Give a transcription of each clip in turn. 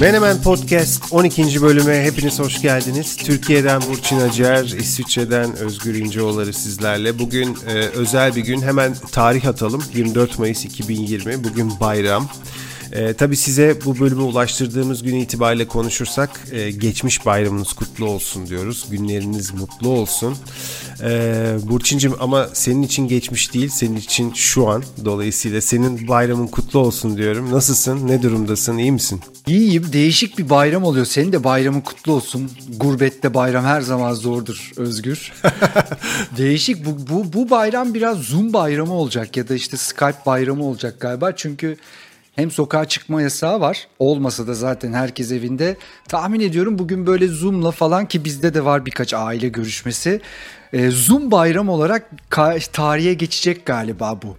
Menemen Podcast 12. bölüme hepiniz hoş geldiniz. Türkiye'den Burçin Acar, İsviçre'den Özgür İnceoğulları sizlerle. Bugün e, özel bir gün. Hemen tarih atalım. 24 Mayıs 2020. Bugün bayram. E, tabii size bu bölümü ulaştırdığımız gün itibariyle konuşursak e, geçmiş bayramınız kutlu olsun diyoruz. Günleriniz mutlu olsun. E, Burçin'cim ama senin için geçmiş değil, senin için şu an. Dolayısıyla senin bayramın kutlu olsun diyorum. Nasılsın, ne durumdasın, iyi misin? İyiyim. Değişik bir bayram oluyor. Senin de bayramın kutlu olsun. Gurbette bayram her zaman zordur Özgür. Değişik. Bu, bu, bu bayram biraz Zoom bayramı olacak ya da işte Skype bayramı olacak galiba. Çünkü hem sokağa çıkma yasağı var. Olmasa da zaten herkes evinde. Tahmin ediyorum bugün böyle Zoom'la falan ki bizde de var birkaç aile görüşmesi. Ee, Zoom bayram olarak tarihe geçecek galiba bu.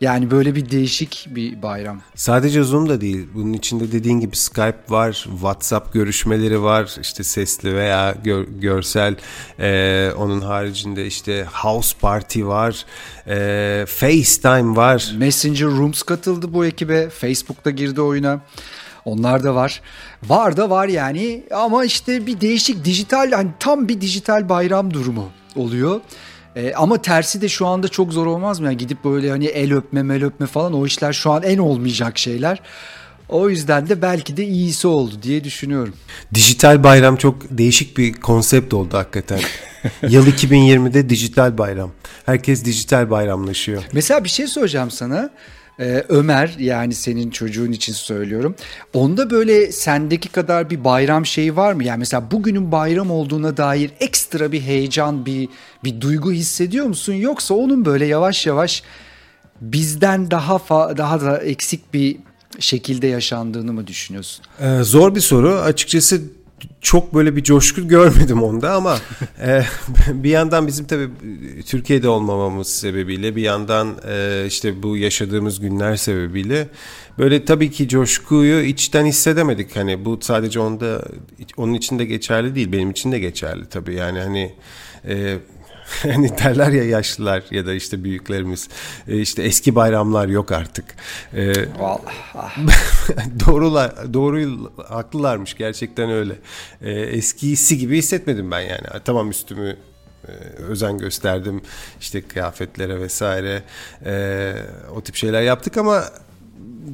Yani böyle bir değişik bir bayram. Sadece Zoom da değil. Bunun içinde dediğin gibi Skype var, WhatsApp görüşmeleri var. işte sesli veya gör, görsel. Ee, onun haricinde işte House Party var. Ee, FaceTime var. Messenger Rooms katıldı bu ekibe. Facebook'ta girdi oyuna. Onlar da var. Var da var yani ama işte bir değişik dijital hani tam bir dijital bayram durumu oluyor. E, ama tersi de şu anda çok zor olmaz mı? Yani gidip böyle hani el öpme mel öpme falan o işler şu an en olmayacak şeyler. O yüzden de belki de iyisi oldu diye düşünüyorum. Dijital bayram çok değişik bir konsept oldu hakikaten. Yıl 2020'de dijital bayram. Herkes dijital bayramlaşıyor. Mesela bir şey soracağım sana. Ee, Ömer yani senin çocuğun için söylüyorum. Onda böyle sendeki kadar bir bayram şeyi var mı? Yani mesela bugünün bayram olduğuna dair ekstra bir heyecan, bir bir duygu hissediyor musun? Yoksa onun böyle yavaş yavaş bizden daha fa- daha da eksik bir şekilde yaşandığını mı düşünüyorsun? Ee, zor bir soru. Açıkçası çok böyle bir coşku görmedim onda ama e, bir yandan bizim tabii Türkiye'de olmamamız sebebiyle bir yandan e, işte bu yaşadığımız günler sebebiyle böyle tabii ki coşkuyu içten hissedemedik. Hani bu sadece onda onun için de geçerli değil benim için de geçerli tabii yani hani e, hani derler ya yaşlılar ya da işte büyüklerimiz e, işte eski bayramlar yok artık. E, doğrular doğru haklılarmış gerçekten öyle. E, eskisi gibi hissetmedim ben yani. Tamam üstümü e, özen gösterdim işte kıyafetlere vesaire e, o tip şeyler yaptık ama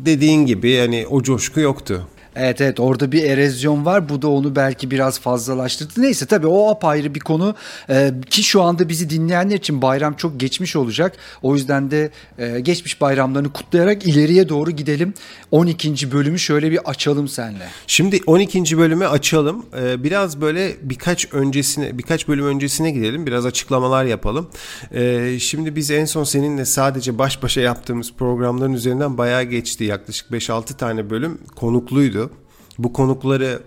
dediğin gibi hani o coşku yoktu. Evet evet orada bir erozyon var. Bu da onu belki biraz fazlalaştırdı. Neyse tabii o apayrı bir konu ee, ki şu anda bizi dinleyenler için bayram çok geçmiş olacak. O yüzden de e, geçmiş bayramlarını kutlayarak ileriye doğru gidelim. 12. bölümü şöyle bir açalım senle. Şimdi 12. bölümü açalım. Ee, biraz böyle birkaç öncesine birkaç bölüm öncesine gidelim. Biraz açıklamalar yapalım. Ee, şimdi biz en son seninle sadece baş başa yaptığımız programların üzerinden bayağı geçti. Yaklaşık 5-6 tane bölüm konukluydu. Bu konukları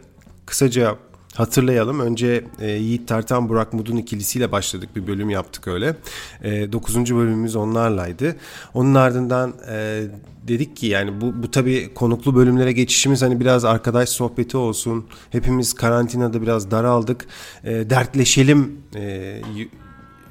kısaca hatırlayalım. Önce e, Yiğit Tartan Burak Mudun ikilisiyle başladık bir bölüm yaptık öyle. E, 9. bölümümüz onlarlaydı. Onun ardından e, dedik ki yani bu, bu tabii konuklu bölümlere geçişimiz hani biraz arkadaş sohbeti olsun. Hepimiz karantinada biraz daraldık. E, dertleşelim e,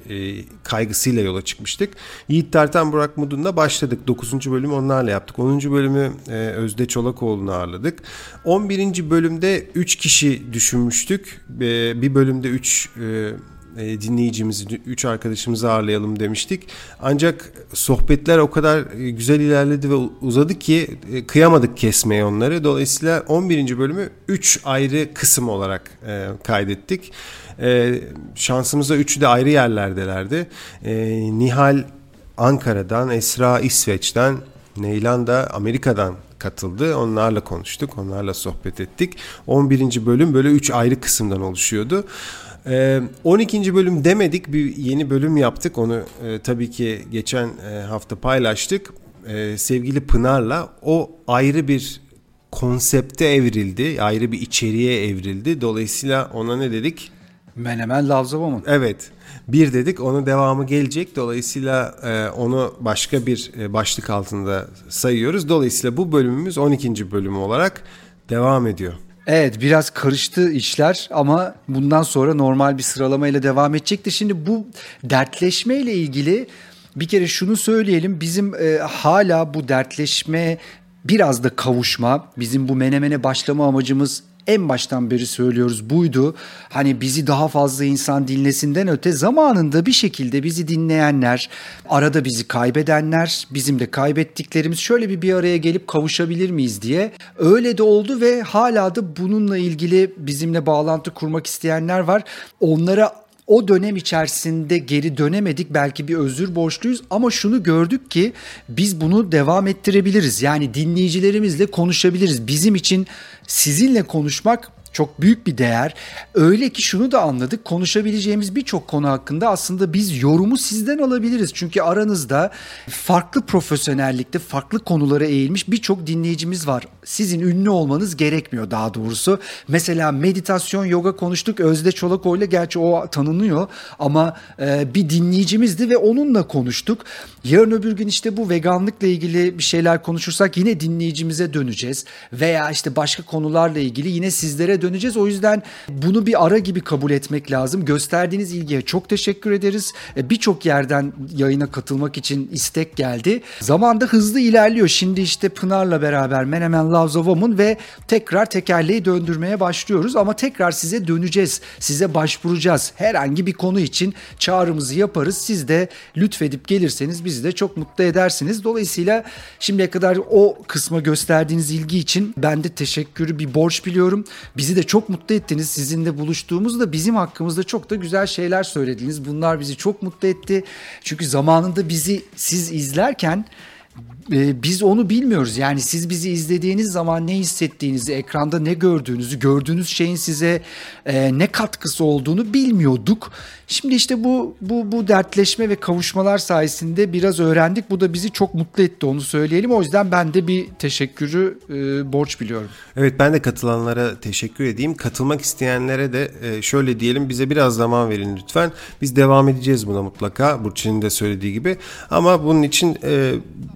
e, kaygısıyla yola çıkmıştık. Yiğit Tartan Burak Mudun'da başladık. 9. bölüm onlarla yaptık. 10. bölümü e, Özde Çolakoğlu'nu ağırladık. 11. bölümde 3 kişi düşünmüştük. E, bir bölümde 3 e, e, dinleyicimizi, üç arkadaşımızı ağırlayalım demiştik. Ancak sohbetler o kadar güzel ilerledi ve uzadı ki kıyamadık kesmeye onları. Dolayısıyla 11. bölümü 3 ayrı kısım olarak kaydettik. Şansımıza üçü de ayrı yerlerdelerdi. Nihal Ankara'dan, Esra İsveç'ten, Neylan da Amerika'dan katıldı. Onlarla konuştuk, onlarla sohbet ettik. 11. bölüm böyle 3 ayrı kısımdan oluşuyordu. 12. Ee, bölüm demedik bir yeni bölüm yaptık onu e, tabii ki geçen e, hafta paylaştık e, sevgili Pınar'la o ayrı bir konsepte evrildi ayrı bir içeriğe evrildi dolayısıyla ona ne dedik? Menemen Lavzava mı? Evet bir dedik onun devamı gelecek dolayısıyla e, onu başka bir e, başlık altında sayıyoruz dolayısıyla bu bölümümüz 12. bölüm olarak devam ediyor. Evet biraz karıştı işler ama bundan sonra normal bir sıralamayla devam edecektir. Şimdi bu dertleşme ile ilgili bir kere şunu söyleyelim bizim e, hala bu dertleşme biraz da kavuşma bizim bu menemene başlama amacımız en baştan beri söylüyoruz buydu. Hani bizi daha fazla insan dinlesinden öte zamanında bir şekilde bizi dinleyenler, arada bizi kaybedenler, bizim de kaybettiklerimiz şöyle bir bir araya gelip kavuşabilir miyiz diye. Öyle de oldu ve hala da bununla ilgili bizimle bağlantı kurmak isteyenler var. Onlara o dönem içerisinde geri dönemedik belki bir özür borçluyuz ama şunu gördük ki biz bunu devam ettirebiliriz. Yani dinleyicilerimizle konuşabiliriz. Bizim için sizinle konuşmak çok büyük bir değer. Öyle ki şunu da anladık. Konuşabileceğimiz birçok konu hakkında aslında biz yorumu sizden alabiliriz. Çünkü aranızda farklı profesyonellikte, farklı konulara eğilmiş birçok dinleyicimiz var. Sizin ünlü olmanız gerekmiyor daha doğrusu. Mesela meditasyon, yoga konuştuk. Özde Çolakoy'la gerçi o tanınıyor ama e, bir dinleyicimizdi ve onunla konuştuk. Yarın öbür gün işte bu veganlıkla ilgili bir şeyler konuşursak yine dinleyicimize döneceğiz. Veya işte başka konularla ilgili yine sizlere döneceğiz. O yüzden bunu bir ara gibi kabul etmek lazım. Gösterdiğiniz ilgiye çok teşekkür ederiz. E, birçok yerden yayına katılmak için istek geldi. Zamanda hızlı ilerliyor. Şimdi işte Pınar'la beraber Menemen Loves a Woman ve tekrar tekerleği döndürmeye başlıyoruz. Ama tekrar size döneceğiz. Size başvuracağız. Herhangi bir konu için çağrımızı yaparız. Siz de lütfedip gelirseniz bizi de çok mutlu edersiniz. Dolayısıyla şimdiye kadar o kısma gösterdiğiniz ilgi için ben de teşekkürü bir borç biliyorum. Bizi de çok mutlu ettiniz. Sizinle buluştuğumuzda bizim hakkımızda çok da güzel şeyler söylediniz. Bunlar bizi çok mutlu etti. Çünkü zamanında bizi siz izlerken e, biz onu bilmiyoruz. Yani siz bizi izlediğiniz zaman ne hissettiğinizi, ekranda ne gördüğünüzü, gördüğünüz şeyin size e, ne katkısı olduğunu bilmiyorduk. Şimdi işte bu bu bu dertleşme ve kavuşmalar sayesinde biraz öğrendik. Bu da bizi çok mutlu etti onu söyleyelim. O yüzden ben de bir teşekkürü e, borç biliyorum. Evet ben de katılanlara teşekkür edeyim. Katılmak isteyenlere de e, şöyle diyelim bize biraz zaman verin lütfen. Biz devam edeceğiz buna mutlaka Burçin'in de söylediği gibi. Ama bunun için e,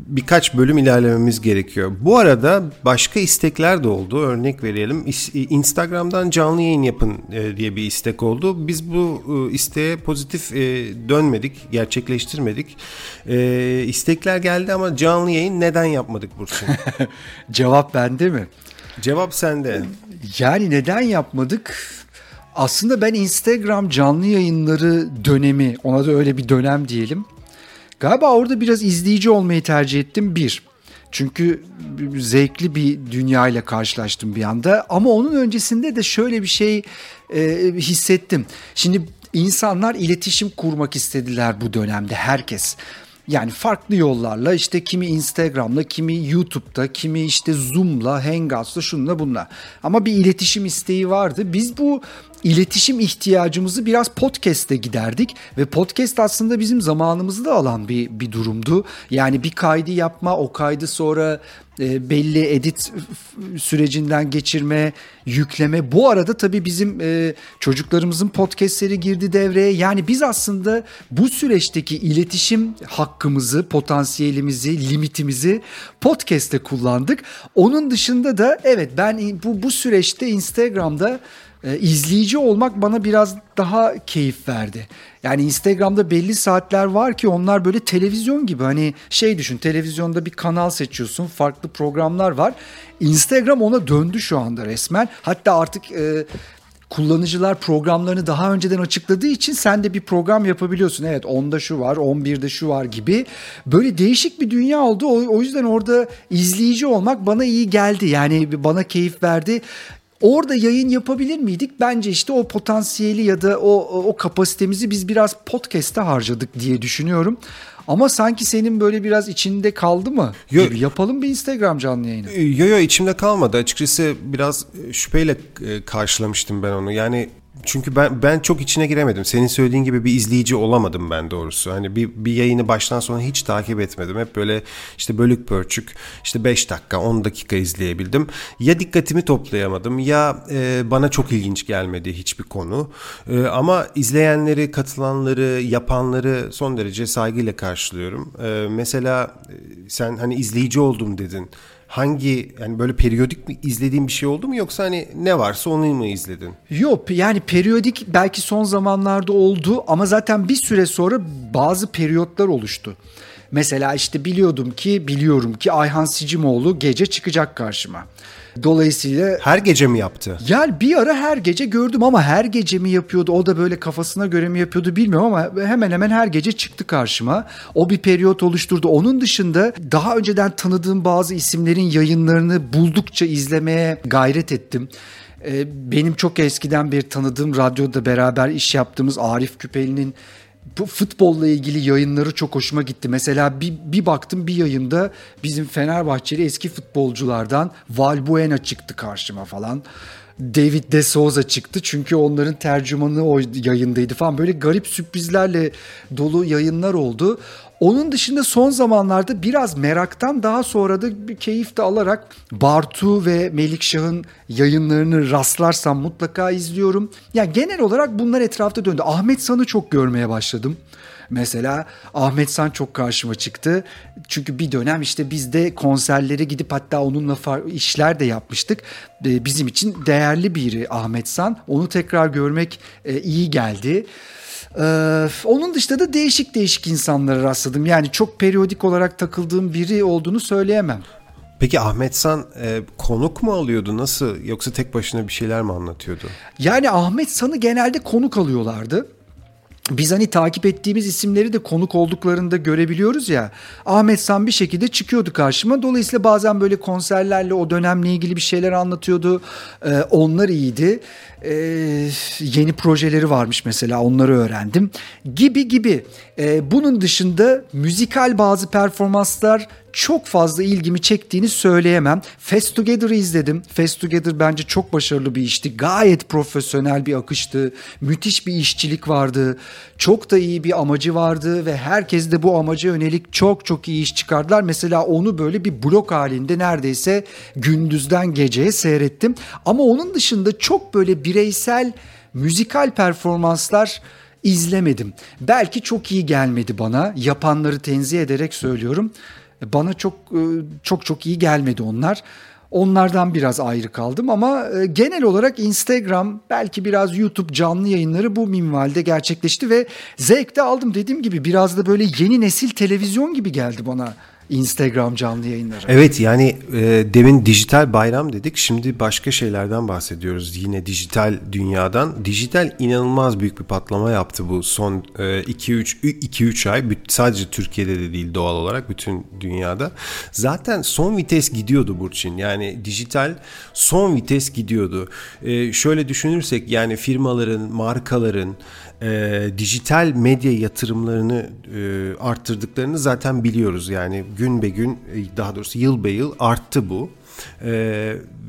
birkaç bölüm ilerlememiz gerekiyor. Bu arada başka istekler de oldu. Örnek verelim. Instagram'dan canlı yayın yapın e, diye bir istek oldu. Biz bu e, isteğe pozitif e, dönmedik, gerçekleştirmedik. İstekler geldi ama canlı yayın neden yapmadık Burçin? Cevap bende mi? Cevap sende. Yani neden yapmadık? Aslında ben Instagram canlı yayınları dönemi, ona da öyle bir dönem diyelim. Galiba orada biraz izleyici olmayı tercih ettim bir. Çünkü zevkli bir dünya ile karşılaştım bir anda. Ama onun öncesinde de şöyle bir şey e, hissettim. Şimdi insanlar iletişim kurmak istediler bu dönemde herkes. Yani farklı yollarla işte kimi Instagram'la, kimi YouTube'da, kimi işte Zoom'la, Hangouts'la şunla bunla. Ama bir iletişim isteği vardı. Biz bu iletişim ihtiyacımızı biraz podcast'te giderdik ve podcast aslında bizim zamanımızı da alan bir bir durumdu. Yani bir kaydı yapma, o kaydı sonra e, belli edit sürecinden geçirme, yükleme. Bu arada tabii bizim e, çocuklarımızın podcastleri girdi devreye. Yani biz aslında bu süreçteki iletişim hakkımızı, potansiyelimizi, limitimizi podcast'te kullandık. Onun dışında da evet ben bu bu süreçte Instagram'da e, izleyici olmak bana biraz daha keyif verdi. Yani Instagram'da belli saatler var ki onlar böyle televizyon gibi hani şey düşün televizyonda bir kanal seçiyorsun farklı programlar var. Instagram ona döndü şu anda resmen. Hatta artık e, kullanıcılar programlarını daha önceden açıkladığı için sen de bir program yapabiliyorsun. Evet 10'da şu var, 11'de şu var gibi. Böyle değişik bir dünya oldu. O, o yüzden orada izleyici olmak bana iyi geldi. Yani bana keyif verdi. Orada yayın yapabilir miydik? Bence işte o potansiyeli ya da o, o kapasitemizi biz biraz podcast'te harcadık diye düşünüyorum. Ama sanki senin böyle biraz içinde kaldı mı? Yo, gibi. Yapalım bir Instagram canlı yayını. Yo yo içimde kalmadı. Açıkçası biraz şüpheyle e, karşılamıştım ben onu. Yani çünkü ben ben çok içine giremedim. Senin söylediğin gibi bir izleyici olamadım ben doğrusu. Hani bir, bir yayını baştan sona hiç takip etmedim. Hep böyle işte bölük pörçük işte 5 dakika 10 dakika izleyebildim. Ya dikkatimi toplayamadım ya e, bana çok ilginç gelmedi hiçbir konu. E, ama izleyenleri, katılanları, yapanları son derece saygıyla karşılıyorum. E, mesela e, sen hani izleyici oldum dedin hangi yani böyle periyodik mi izlediğin bir şey oldu mu yoksa hani ne varsa onu mu izledin? Yok yani periyodik belki son zamanlarda oldu ama zaten bir süre sonra bazı periyotlar oluştu. Mesela işte biliyordum ki biliyorum ki Ayhan Sicimoğlu gece çıkacak karşıma. Dolayısıyla her gece mi yaptı? Yani bir ara her gece gördüm ama her gece mi yapıyordu? O da böyle kafasına göre mi yapıyordu bilmiyorum ama hemen hemen her gece çıktı karşıma. O bir periyot oluşturdu. Onun dışında daha önceden tanıdığım bazı isimlerin yayınlarını buldukça izlemeye gayret ettim ee, benim çok eskiden bir tanıdığım radyoda beraber iş yaptığımız Arif Küpeli'nin bu futbolla ilgili yayınları çok hoşuma gitti. Mesela bir, bir baktım bir yayında bizim Fenerbahçeli eski futbolculardan Valbuena çıktı karşıma falan. David De Souza çıktı çünkü onların tercümanı o yayındaydı falan. Böyle garip sürprizlerle dolu yayınlar oldu. Onun dışında son zamanlarda biraz meraktan daha sonra da bir keyif de alarak Bartu ve Melikşah'ın yayınlarını rastlarsam mutlaka izliyorum. Ya yani genel olarak bunlar etrafta döndü. Ahmet San'ı çok görmeye başladım. Mesela Ahmet San çok karşıma çıktı. Çünkü bir dönem işte biz de konserlere gidip hatta onunla işler de yapmıştık. Ee, bizim için değerli biri Ahmet San. Onu tekrar görmek e, iyi geldi. Ee, onun dışında da değişik değişik insanlara rastladım. Yani çok periyodik olarak takıldığım biri olduğunu söyleyemem. Peki Ahmet San e, konuk mu alıyordu nasıl yoksa tek başına bir şeyler mi anlatıyordu? Yani Ahmet San'ı genelde konuk alıyorlardı biz hani takip ettiğimiz isimleri de konuk olduklarında görebiliyoruz ya. Ahmet San bir şekilde çıkıyordu karşıma. Dolayısıyla bazen böyle konserlerle o dönemle ilgili bir şeyler anlatıyordu. Ee, onlar iyiydi. Ee, yeni projeleri varmış mesela onları öğrendim. Gibi gibi. Ee, bunun dışında müzikal bazı performanslar çok fazla ilgimi çektiğini söyleyemem. Fast Together'ı izledim. Fast Together bence çok başarılı bir işti. Gayet profesyonel bir akıştı. Müthiş bir işçilik vardı. Çok da iyi bir amacı vardı ve herkes de bu amaca yönelik çok çok iyi iş çıkardılar. Mesela onu böyle bir blok halinde neredeyse gündüzden geceye seyrettim. Ama onun dışında çok böyle bireysel müzikal performanslar izlemedim. Belki çok iyi gelmedi bana. Yapanları tenzih ederek söylüyorum. Bana çok e, çok çok iyi gelmedi onlar. Onlardan biraz ayrı kaldım ama e, genel olarak Instagram belki biraz YouTube canlı yayınları bu minvalde gerçekleşti ve zevk de aldım. Dediğim gibi biraz da böyle yeni nesil televizyon gibi geldi bana Instagram canlı yayınları. Evet yani e, demin dijital bayram dedik. Şimdi başka şeylerden bahsediyoruz. Yine dijital dünyadan. Dijital inanılmaz büyük bir patlama yaptı bu son 2-3 e, 2-3 ay. Sadece Türkiye'de de değil doğal olarak bütün dünyada. Zaten son vites gidiyordu Burçin. Yani dijital son vites gidiyordu. E, şöyle düşünürsek yani firmaların, markaların e, dijital medya yatırımlarını e, arttırdıklarını zaten biliyoruz. Yani gün be gün e, daha doğrusu yıl be yıl arttı bu. E,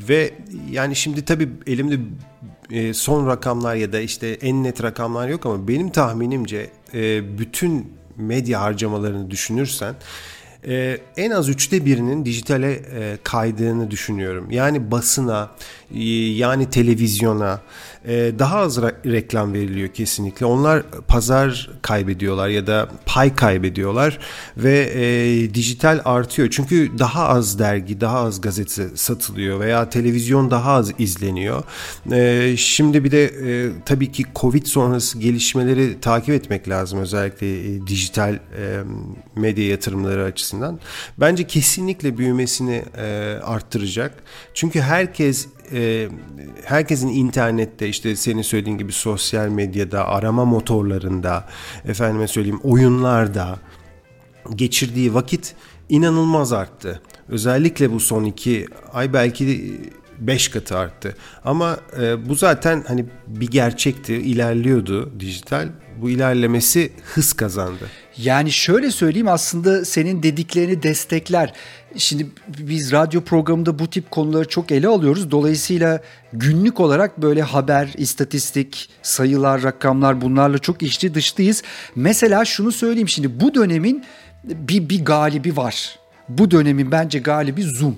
ve yani şimdi tabii elimde e, son rakamlar ya da işte en net rakamlar yok ama benim tahminimce e, bütün medya harcamalarını düşünürsen e, en az üçte birinin dijitale e, kaydığını düşünüyorum. Yani basına, e, yani televizyona, e, daha az reklam veriliyor kesinlikle. Onlar pazar kaybediyorlar ya da pay kaybediyorlar ve e, dijital artıyor. Çünkü daha az dergi, daha az gazete satılıyor veya televizyon daha az izleniyor. E, şimdi bir de e, tabii ki Covid sonrası gelişmeleri takip etmek lazım özellikle e, dijital e, medya yatırımları açısından. Bence kesinlikle büyümesini e, arttıracak. Çünkü herkes e, herkesin internette işte senin söylediğin gibi sosyal medyada, arama motorlarında, efendime söyleyeyim oyunlarda geçirdiği vakit inanılmaz arttı. Özellikle bu son iki ay belki beş katı arttı. Ama e, bu zaten hani bir gerçekti, ilerliyordu dijital. Bu ilerlemesi hız kazandı. Yani şöyle söyleyeyim aslında senin dediklerini destekler. Şimdi biz radyo programında bu tip konuları çok ele alıyoruz. Dolayısıyla günlük olarak böyle haber, istatistik, sayılar, rakamlar bunlarla çok içli dışlıyız. Mesela şunu söyleyeyim şimdi bu dönemin bir, bir galibi var. Bu dönemin bence galibi Zoom.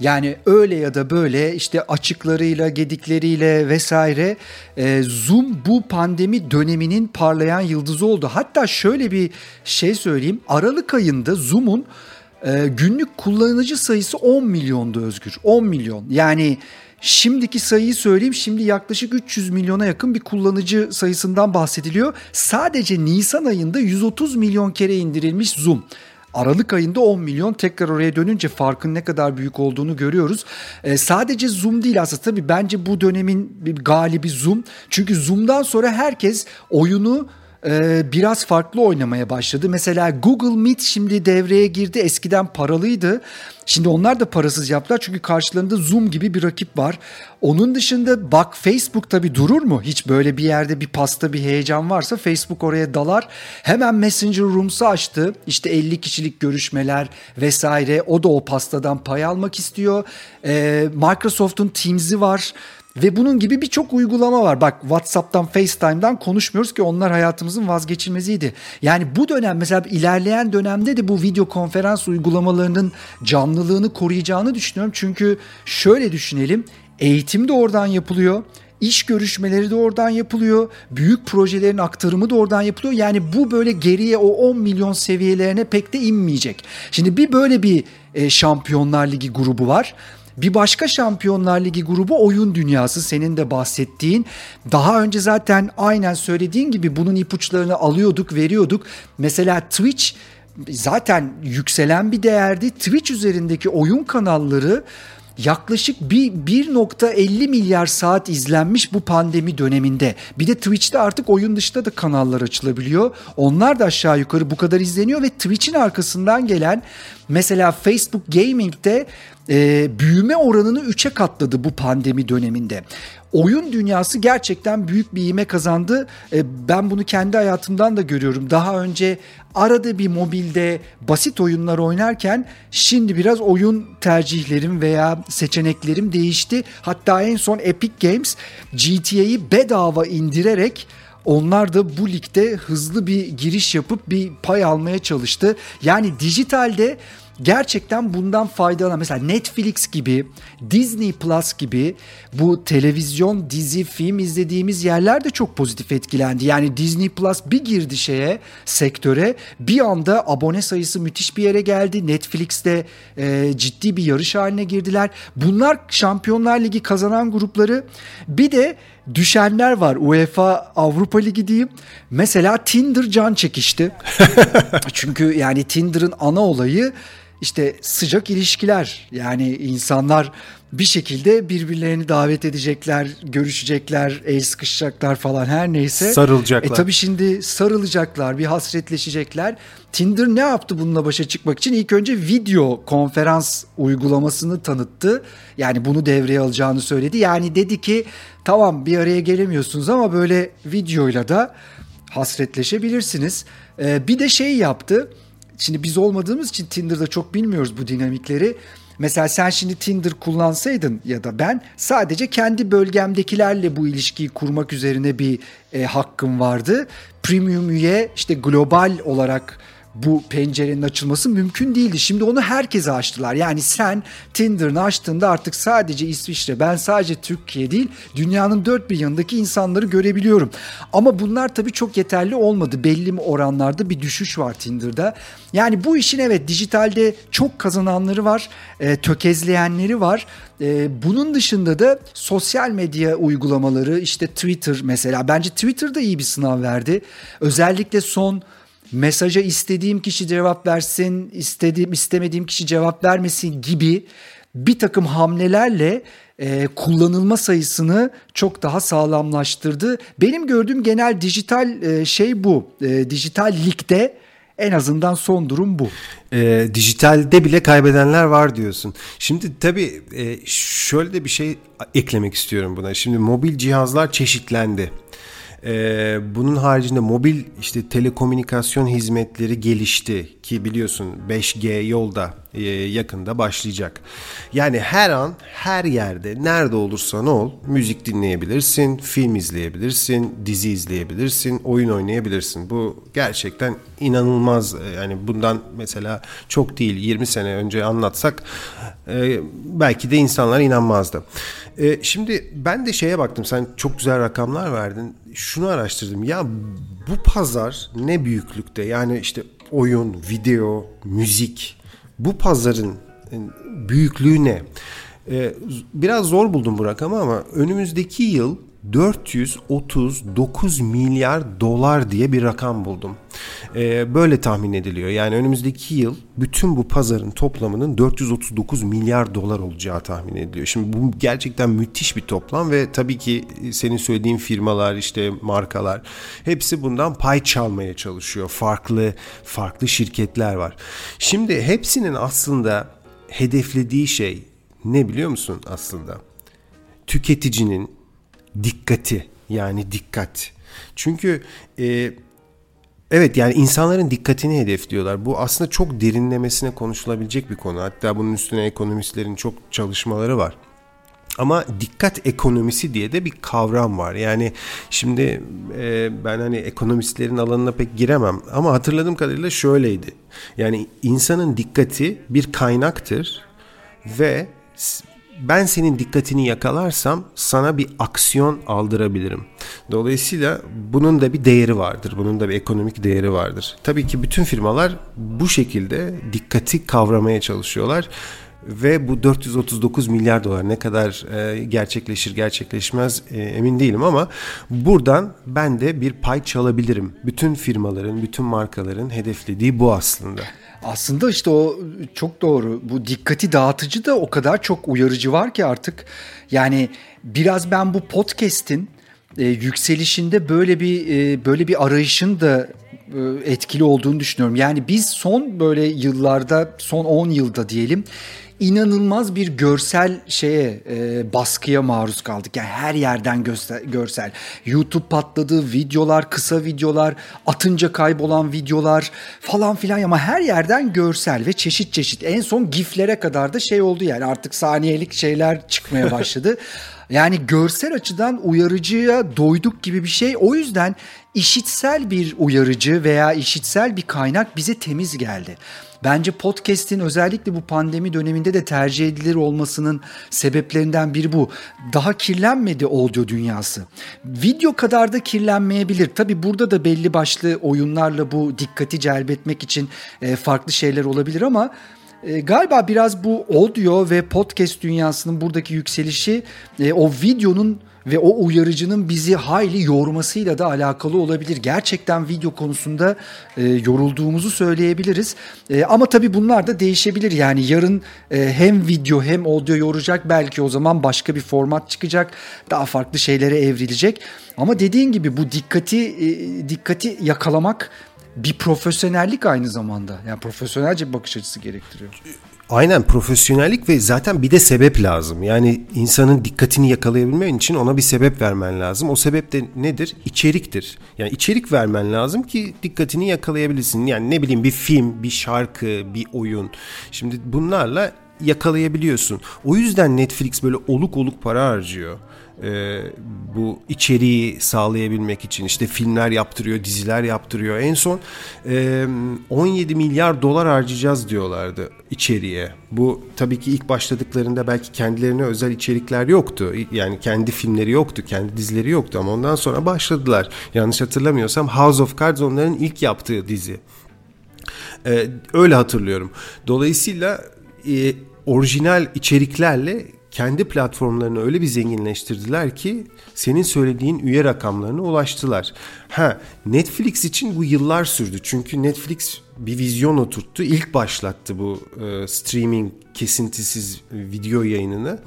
Yani öyle ya da böyle işte açıklarıyla, gedikleriyle vesaire e, Zoom bu pandemi döneminin parlayan yıldızı oldu. Hatta şöyle bir şey söyleyeyim. Aralık ayında Zoom'un e, günlük kullanıcı sayısı 10 milyondu Özgür. 10 milyon. Yani Şimdiki sayıyı söyleyeyim. Şimdi yaklaşık 300 milyona yakın bir kullanıcı sayısından bahsediliyor. Sadece Nisan ayında 130 milyon kere indirilmiş Zoom. Aralık ayında 10 milyon tekrar oraya dönünce farkın ne kadar büyük olduğunu görüyoruz. E, sadece Zoom değil aslında tabii bence bu dönemin galibi Zoom. Çünkü Zoom'dan sonra herkes oyunu biraz farklı oynamaya başladı. Mesela Google Meet şimdi devreye girdi. Eskiden paralıydı. Şimdi onlar da parasız yaptılar çünkü karşılarında Zoom gibi bir rakip var. Onun dışında bak Facebook tabii durur mu? Hiç böyle bir yerde bir pasta bir heyecan varsa Facebook oraya dalar. Hemen Messenger Rooms'u açtı. İşte 50 kişilik görüşmeler vesaire. O da o pastadan pay almak istiyor. Ee, Microsoft'un Teams'i var. Ve bunun gibi birçok uygulama var. Bak WhatsApp'tan, FaceTime'dan konuşmuyoruz ki onlar hayatımızın vazgeçilmeziydi. Yani bu dönem mesela ilerleyen dönemde de bu video konferans uygulamalarının canlılığını koruyacağını düşünüyorum. Çünkü şöyle düşünelim. Eğitim de oradan yapılıyor. İş görüşmeleri de oradan yapılıyor. Büyük projelerin aktarımı da oradan yapılıyor. Yani bu böyle geriye o 10 milyon seviyelerine pek de inmeyecek. Şimdi bir böyle bir e, Şampiyonlar Ligi grubu var. Bir başka Şampiyonlar Ligi grubu oyun dünyası senin de bahsettiğin. Daha önce zaten aynen söylediğin gibi bunun ipuçlarını alıyorduk, veriyorduk. Mesela Twitch zaten yükselen bir değerdi. Twitch üzerindeki oyun kanalları yaklaşık bir 1.50 milyar saat izlenmiş bu pandemi döneminde. Bir de Twitch'te artık oyun dışında da kanallar açılabiliyor. Onlar da aşağı yukarı bu kadar izleniyor ve Twitch'in arkasından gelen mesela Facebook Gaming'de e, büyüme oranını 3'e katladı bu pandemi döneminde. Oyun dünyası gerçekten büyük bir ivme kazandı. E, ben bunu kendi hayatımdan da görüyorum. Daha önce arada bir mobilde basit oyunlar oynarken şimdi biraz oyun tercihlerim veya seçeneklerim değişti. Hatta en son Epic Games GTA'yı bedava indirerek onlar da bu ligde hızlı bir giriş yapıp bir pay almaya çalıştı. Yani dijitalde gerçekten bundan faydalanan mesela Netflix gibi, Disney Plus gibi bu televizyon, dizi, film izlediğimiz yerler de çok pozitif etkilendi. Yani Disney Plus bir girdi şeye, sektöre bir anda abone sayısı müthiş bir yere geldi. Netflix'te e, ciddi bir yarış haline girdiler. Bunlar Şampiyonlar Ligi kazanan grupları. Bir de düşenler var. UEFA Avrupa Ligi diyeyim. Mesela Tinder can çekişti. Çünkü yani Tinder'ın ana olayı işte sıcak ilişkiler yani insanlar bir şekilde birbirlerini davet edecekler, görüşecekler, el sıkışacaklar falan her neyse. Sarılacaklar. E tabi şimdi sarılacaklar, bir hasretleşecekler. Tinder ne yaptı bununla başa çıkmak için? İlk önce video konferans uygulamasını tanıttı. Yani bunu devreye alacağını söyledi. Yani dedi ki tamam bir araya gelemiyorsunuz ama böyle videoyla da hasretleşebilirsiniz. Ee, bir de şey yaptı Şimdi biz olmadığımız için Tinder'da çok bilmiyoruz bu dinamikleri. Mesela sen şimdi Tinder kullansaydın ya da ben sadece kendi bölgemdekilerle bu ilişkiyi kurmak üzerine bir e, hakkım vardı. Premium üye işte global olarak bu pencerenin açılması mümkün değildi. Şimdi onu herkese açtılar. Yani sen Tinder'ını açtığında artık sadece İsviçre, ben sadece Türkiye değil, dünyanın dört bir yanındaki insanları görebiliyorum. Ama bunlar tabii çok yeterli olmadı. Belli mi oranlarda bir düşüş var Tinder'da. Yani bu işin evet dijitalde çok kazananları var, e, tökezleyenleri var. E, bunun dışında da sosyal medya uygulamaları işte Twitter mesela bence Twitter da iyi bir sınav verdi. Özellikle son mesaja istediğim kişi cevap versin, istediğim istemediğim kişi cevap vermesin gibi bir takım hamlelerle e, kullanılma sayısını çok daha sağlamlaştırdı. Benim gördüğüm genel dijital e, şey bu. E, dijital ligde en azından son durum bu. E, dijitalde bile kaybedenler var diyorsun. Şimdi tabii e, şöyle de bir şey eklemek istiyorum buna. Şimdi mobil cihazlar çeşitlendi. Ee, bunun haricinde mobil işte telekomünikasyon hizmetleri gelişti ki biliyorsun 5G yolda yakında başlayacak. Yani her an her yerde nerede olursan ol müzik dinleyebilirsin, film izleyebilirsin, dizi izleyebilirsin, oyun oynayabilirsin. Bu gerçekten inanılmaz. E, yani bundan mesela çok değil 20 sene önce anlatsak e, belki de insanlar inanmazdı. E, şimdi ben de şeye baktım sen çok güzel rakamlar verdin. Şunu araştırdım ya bu pazar ne büyüklükte yani işte oyun, video, müzik bu pazarın e, büyüklüğü ne? Ee, biraz zor buldum bu rakamı ama önümüzdeki yıl 439 milyar dolar diye bir rakam buldum. Ee, böyle tahmin ediliyor. Yani önümüzdeki yıl bütün bu pazarın toplamının 439 milyar dolar olacağı tahmin ediliyor. Şimdi bu gerçekten müthiş bir toplam ve tabii ki senin söylediğin firmalar işte markalar hepsi bundan pay çalmaya çalışıyor. Farklı farklı şirketler var. Şimdi hepsinin aslında hedeflediği şey ne biliyor musun aslında? Tüketicinin dikkati yani dikkat. Çünkü e, evet yani insanların dikkatini hedefliyorlar. Bu aslında çok derinlemesine konuşulabilecek bir konu. Hatta bunun üstüne ekonomistlerin çok çalışmaları var. Ama dikkat ekonomisi diye de bir kavram var. Yani şimdi e, ben hani ekonomistlerin alanına pek giremem ama hatırladığım kadarıyla şöyleydi. Yani insanın dikkati bir kaynaktır ve ben senin dikkatini yakalarsam sana bir aksiyon aldırabilirim. Dolayısıyla bunun da bir değeri vardır. Bunun da bir ekonomik değeri vardır. Tabii ki bütün firmalar bu şekilde dikkati kavramaya çalışıyorlar ve bu 439 milyar dolar ne kadar e, gerçekleşir gerçekleşmez e, emin değilim ama buradan ben de bir pay çalabilirim. Bütün firmaların, bütün markaların hedeflediği bu aslında. Aslında işte o çok doğru. Bu dikkati dağıtıcı da o kadar çok uyarıcı var ki artık. Yani biraz ben bu podcast'in e, yükselişinde böyle bir e, böyle bir arayışın da e, etkili olduğunu düşünüyorum. Yani biz son böyle yıllarda, son 10 yılda diyelim inanılmaz bir görsel şeye e, baskıya maruz kaldık. Yani her yerden göster, görsel. YouTube patladı, videolar, kısa videolar, atınca kaybolan videolar falan filan ama her yerden görsel ve çeşit çeşit. En son giflere kadar da şey oldu yani artık saniyelik şeyler çıkmaya başladı. Yani görsel açıdan uyarıcıya doyduk gibi bir şey. O yüzden işitsel bir uyarıcı veya işitsel bir kaynak bize temiz geldi. Bence podcast'in özellikle bu pandemi döneminde de tercih edilir olmasının sebeplerinden biri bu. Daha kirlenmedi audio dünyası. Video kadar da kirlenmeyebilir. Tabi burada da belli başlı oyunlarla bu dikkati celbetmek için e, farklı şeyler olabilir ama e, galiba biraz bu audio ve podcast dünyasının buradaki yükselişi e, o videonun ve o uyarıcının bizi hayli yormasıyla da alakalı olabilir. Gerçekten video konusunda e, yorulduğumuzu söyleyebiliriz. E, ama tabii bunlar da değişebilir. Yani yarın e, hem video hem audio yoracak. Belki o zaman başka bir format çıkacak. Daha farklı şeylere evrilecek. Ama dediğin gibi bu dikkati e, dikkati yakalamak bir profesyonellik aynı zamanda. Yani profesyonelce bir bakış açısı gerektiriyor. Aynen profesyonellik ve zaten bir de sebep lazım. Yani insanın dikkatini yakalayabilmen için ona bir sebep vermen lazım. O sebep de nedir? İçeriktir. Yani içerik vermen lazım ki dikkatini yakalayabilirsin. Yani ne bileyim bir film, bir şarkı, bir oyun. Şimdi bunlarla yakalayabiliyorsun. O yüzden Netflix böyle oluk oluk para harcıyor e, bu içeriği sağlayabilmek için işte filmler yaptırıyor, diziler yaptırıyor. En son e, 17 milyar dolar harcayacağız diyorlardı içeriye. Bu tabii ki ilk başladıklarında belki kendilerine özel içerikler yoktu. Yani kendi filmleri yoktu, kendi dizileri yoktu ama ondan sonra başladılar. Yanlış hatırlamıyorsam House of Cards onların ilk yaptığı dizi. Ee, öyle hatırlıyorum. Dolayısıyla e, orijinal içeriklerle kendi platformlarını öyle bir zenginleştirdiler ki senin söylediğin üye rakamlarına ulaştılar. Ha Netflix için bu yıllar sürdü. Çünkü Netflix bir vizyon oturttu. İlk başlattı bu e, streaming kesintisiz video yayınını.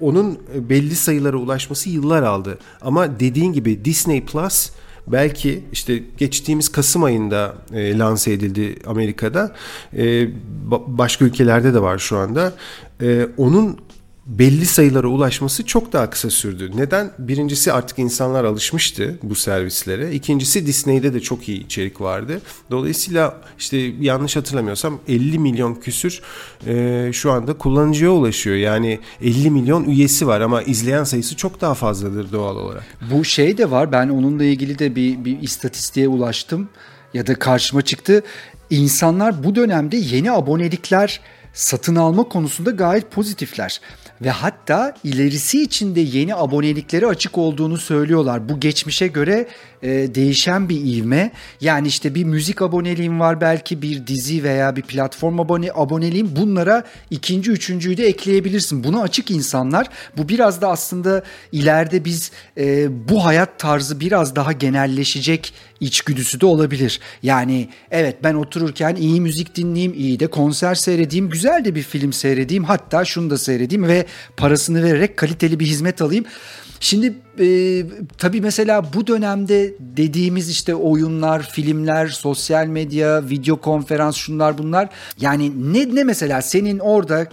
Onun belli sayılara ulaşması yıllar aldı. Ama dediğin gibi Disney Plus belki işte geçtiğimiz Kasım ayında e, lanse edildi Amerika'da. E, başka ülkelerde de var şu anda. E, onun belli sayılara ulaşması çok daha kısa sürdü. Neden? Birincisi artık insanlar alışmıştı bu servislere. İkincisi Disney'de de çok iyi içerik vardı. Dolayısıyla işte yanlış hatırlamıyorsam 50 milyon küsür e, şu anda kullanıcıya ulaşıyor. Yani 50 milyon üyesi var ama izleyen sayısı çok daha fazladır doğal olarak. Bu şey de var. Ben onunla ilgili de bir, bir istatistiğe ulaştım ya da karşıma çıktı. İnsanlar bu dönemde yeni abonelikler satın alma konusunda gayet pozitifler ve hatta ilerisi için de yeni abonelikleri açık olduğunu söylüyorlar. Bu geçmişe göre e, değişen bir ivme. Yani işte bir müzik aboneliğim var belki bir dizi veya bir platform abone aboneliğim. Bunlara ikinci, üçüncüyü de ekleyebilirsin. Buna açık insanlar. Bu biraz da aslında ileride biz e, bu hayat tarzı biraz daha genelleşecek içgüdüsü de olabilir. Yani evet ben otururken iyi müzik dinleyeyim, iyi de konser seyredeyim, güzel de bir film seyredeyim, hatta şunu da seyredeyim ve parasını vererek kaliteli bir hizmet alayım. Şimdi e, tabii mesela bu dönemde dediğimiz işte oyunlar, filmler, sosyal medya, video konferans şunlar bunlar. Yani ne ne mesela senin orada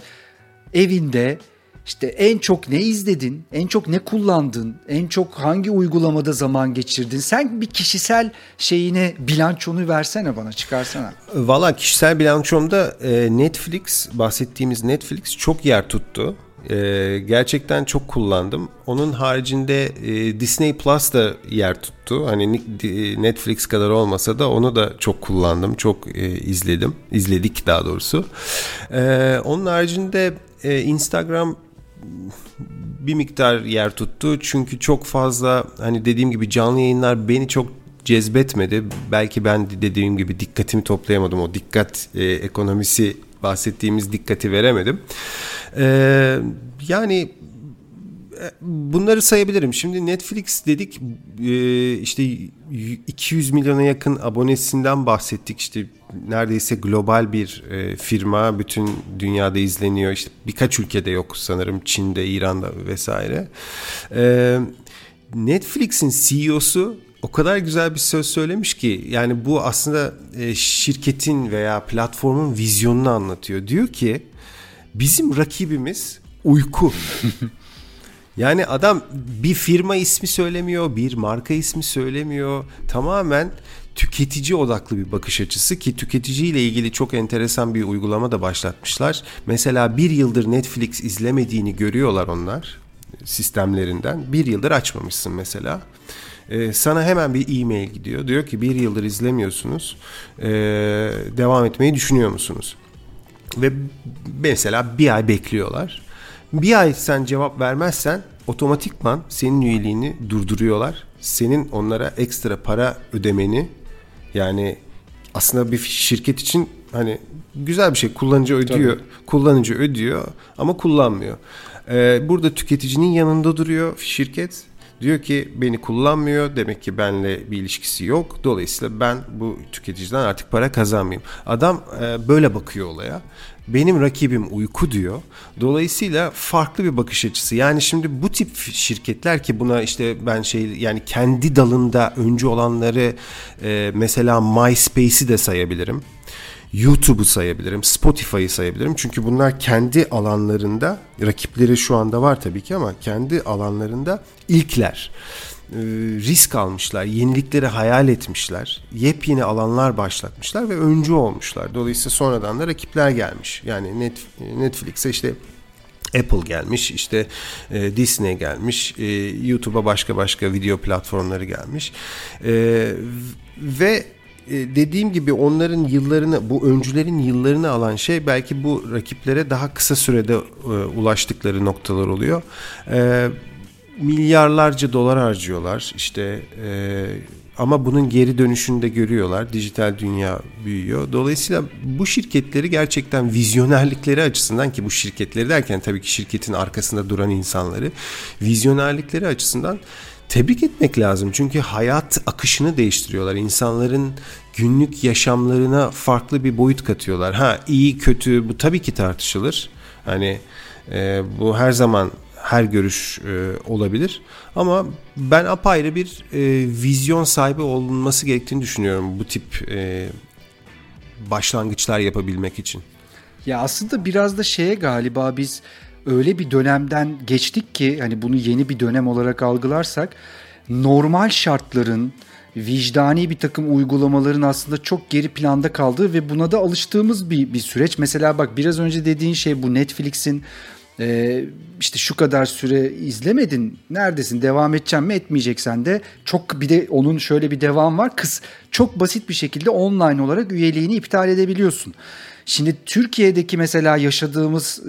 evinde işte en çok ne izledin, en çok ne kullandın, en çok hangi uygulamada zaman geçirdin? Sen bir kişisel şeyine bilançonu versene bana, çıkarsana. Valla kişisel bilançomda e, Netflix, bahsettiğimiz Netflix çok yer tuttu. E, gerçekten çok kullandım. Onun haricinde e, Disney Plus da yer tuttu. Hani Netflix kadar olmasa da onu da çok kullandım, çok izledim, izledik daha doğrusu. onun haricinde Instagram bir miktar yer tuttu. Çünkü çok fazla hani dediğim gibi canlı yayınlar beni çok cezbetmedi. Belki ben dediğim gibi dikkatimi toplayamadım. O dikkat e, ekonomisi bahsettiğimiz dikkati veremedim. E, yani bunları sayabilirim. Şimdi Netflix dedik e, işte 200 milyona yakın abonesinden bahsettik. İşte neredeyse global bir e, firma bütün dünyada izleniyor. İşte birkaç ülkede yok sanırım Çin'de, İran'da vesaire. Netflix'in CEO'su o kadar güzel bir söz söylemiş ki yani bu aslında şirketin veya platformun vizyonunu anlatıyor. Diyor ki bizim rakibimiz uyku. Yani adam bir firma ismi söylemiyor, bir marka ismi söylemiyor. Tamamen tüketici odaklı bir bakış açısı ki tüketiciyle ilgili çok enteresan bir uygulama da başlatmışlar. Mesela bir yıldır Netflix izlemediğini görüyorlar onlar sistemlerinden. Bir yıldır açmamışsın mesela. Ee, sana hemen bir e-mail gidiyor. Diyor ki bir yıldır izlemiyorsunuz. Ee, devam etmeyi düşünüyor musunuz? Ve mesela bir ay bekliyorlar. Bir ay sen cevap vermezsen otomatikman senin üyeliğini durduruyorlar. Senin onlara ekstra para ödemeni yani aslında bir şirket için hani güzel bir şey kullanıcı ödüyor. Tabii. Kullanıcı ödüyor ama kullanmıyor. Ee, burada tüketicinin yanında duruyor şirket. Diyor ki beni kullanmıyor demek ki benle bir ilişkisi yok. Dolayısıyla ben bu tüketiciden artık para kazanmayayım. Adam e, böyle bakıyor olaya benim rakibim uyku diyor. Dolayısıyla farklı bir bakış açısı. Yani şimdi bu tip şirketler ki buna işte ben şey yani kendi dalında öncü olanları e, mesela MySpace'i de sayabilirim. YouTube'u sayabilirim, Spotify'ı sayabilirim. Çünkü bunlar kendi alanlarında, rakipleri şu anda var tabii ki ama kendi alanlarında ilkler. E, risk almışlar, yenilikleri hayal etmişler, yepyeni alanlar başlatmışlar ve öncü olmuşlar. Dolayısıyla sonradan da rakipler gelmiş. Yani Net, Netflix'e işte Apple gelmiş, işte e, Disney gelmiş, e, YouTube'a başka başka video platformları gelmiş e, ve e, dediğim gibi onların yıllarını, bu öncülerin yıllarını alan şey belki bu rakiplere daha kısa sürede e, ulaştıkları noktalar oluyor. E, milyarlarca dolar harcıyorlar işte e, ama bunun geri dönüşünü de görüyorlar. Dijital dünya büyüyor. Dolayısıyla bu şirketleri gerçekten vizyonerlikleri açısından ki bu şirketleri derken tabii ki şirketin arkasında duran insanları vizyonerlikleri açısından tebrik etmek lazım. Çünkü hayat akışını değiştiriyorlar. İnsanların günlük yaşamlarına farklı bir boyut katıyorlar. Ha iyi kötü bu tabii ki tartışılır. Hani e, bu her zaman her görüş e, olabilir. Ama ben apayrı bir e, vizyon sahibi olunması gerektiğini düşünüyorum bu tip e, başlangıçlar yapabilmek için. Ya aslında biraz da şeye galiba biz öyle bir dönemden geçtik ki hani bunu yeni bir dönem olarak algılarsak normal şartların vicdani bir takım uygulamaların aslında çok geri planda kaldığı ve buna da alıştığımız bir, bir süreç. Mesela bak biraz önce dediğin şey bu Netflix'in e, işte şu kadar süre izlemedin neredesin devam edeceğim mi etmeyeceksen de çok bir de onun şöyle bir devam var kız çok basit bir şekilde online olarak üyeliğini iptal edebiliyorsun. Şimdi Türkiye'deki mesela yaşadığımız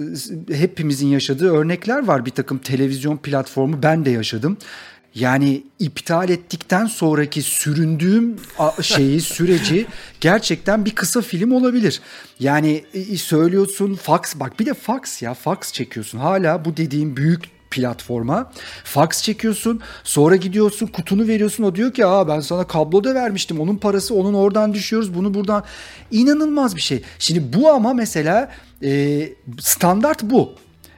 hepimizin yaşadığı örnekler var bir takım televizyon platformu ben de yaşadım. Yani iptal ettikten sonraki süründüğüm şeyi süreci gerçekten bir kısa film olabilir. Yani söylüyorsun fax bak bir de fax ya fax çekiyorsun. Hala bu dediğim büyük platforma. Fax çekiyorsun sonra gidiyorsun kutunu veriyorsun o diyor ki aa ben sana kablo da vermiştim onun parası onun oradan düşüyoruz bunu buradan. inanılmaz bir şey. Şimdi bu ama mesela e, standart bu.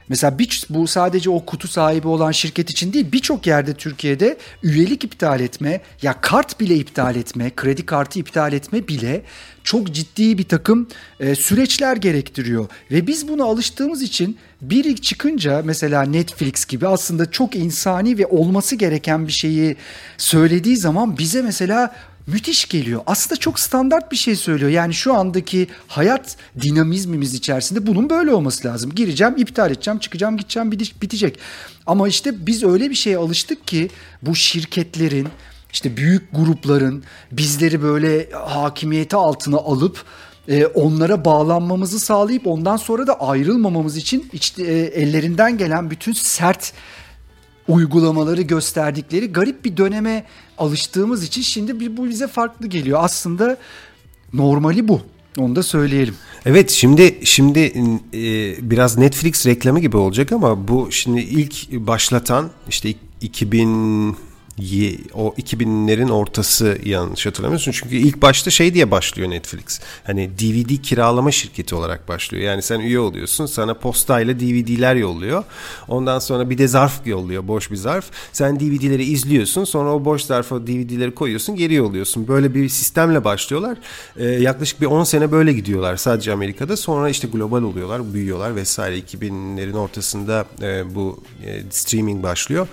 Mesela bir, bu sadece o kutu sahibi olan şirket için değil birçok yerde Türkiye'de üyelik iptal etme ya kart bile iptal etme, kredi kartı iptal etme bile çok ciddi bir takım e, süreçler gerektiriyor. Ve biz buna alıştığımız için biri çıkınca mesela Netflix gibi aslında çok insani ve olması gereken bir şeyi söylediği zaman bize mesela müthiş geliyor. Aslında çok standart bir şey söylüyor. Yani şu andaki hayat dinamizmimiz içerisinde bunun böyle olması lazım. Gireceğim, iptal edeceğim, çıkacağım, gideceğim, bitecek. Ama işte biz öyle bir şeye alıştık ki bu şirketlerin, işte büyük grupların bizleri böyle hakimiyeti altına alıp e, onlara bağlanmamızı sağlayıp ondan sonra da ayrılmamamız için işte, ellerinden gelen bütün sert uygulamaları gösterdikleri garip bir döneme alıştığımız için şimdi bu bize farklı geliyor. Aslında normali bu. Onu da söyleyelim. Evet şimdi şimdi e, biraz Netflix reklamı gibi olacak ama bu şimdi ilk başlatan işte 2000 o 2000'lerin ortası yanlış hatırlamıyorsun. Çünkü ilk başta şey diye başlıyor Netflix. Hani DVD kiralama şirketi olarak başlıyor. Yani sen üye oluyorsun. Sana postayla DVD'ler yolluyor. Ondan sonra bir de zarf yolluyor. Boş bir zarf. Sen DVD'leri izliyorsun. Sonra o boş zarfa DVD'leri koyuyorsun. Geri yolluyorsun. Böyle bir sistemle başlıyorlar. Ee, yaklaşık bir 10 sene böyle gidiyorlar sadece Amerika'da. Sonra işte global oluyorlar. Büyüyorlar vesaire. 2000'lerin ortasında e, bu e, streaming başlıyor.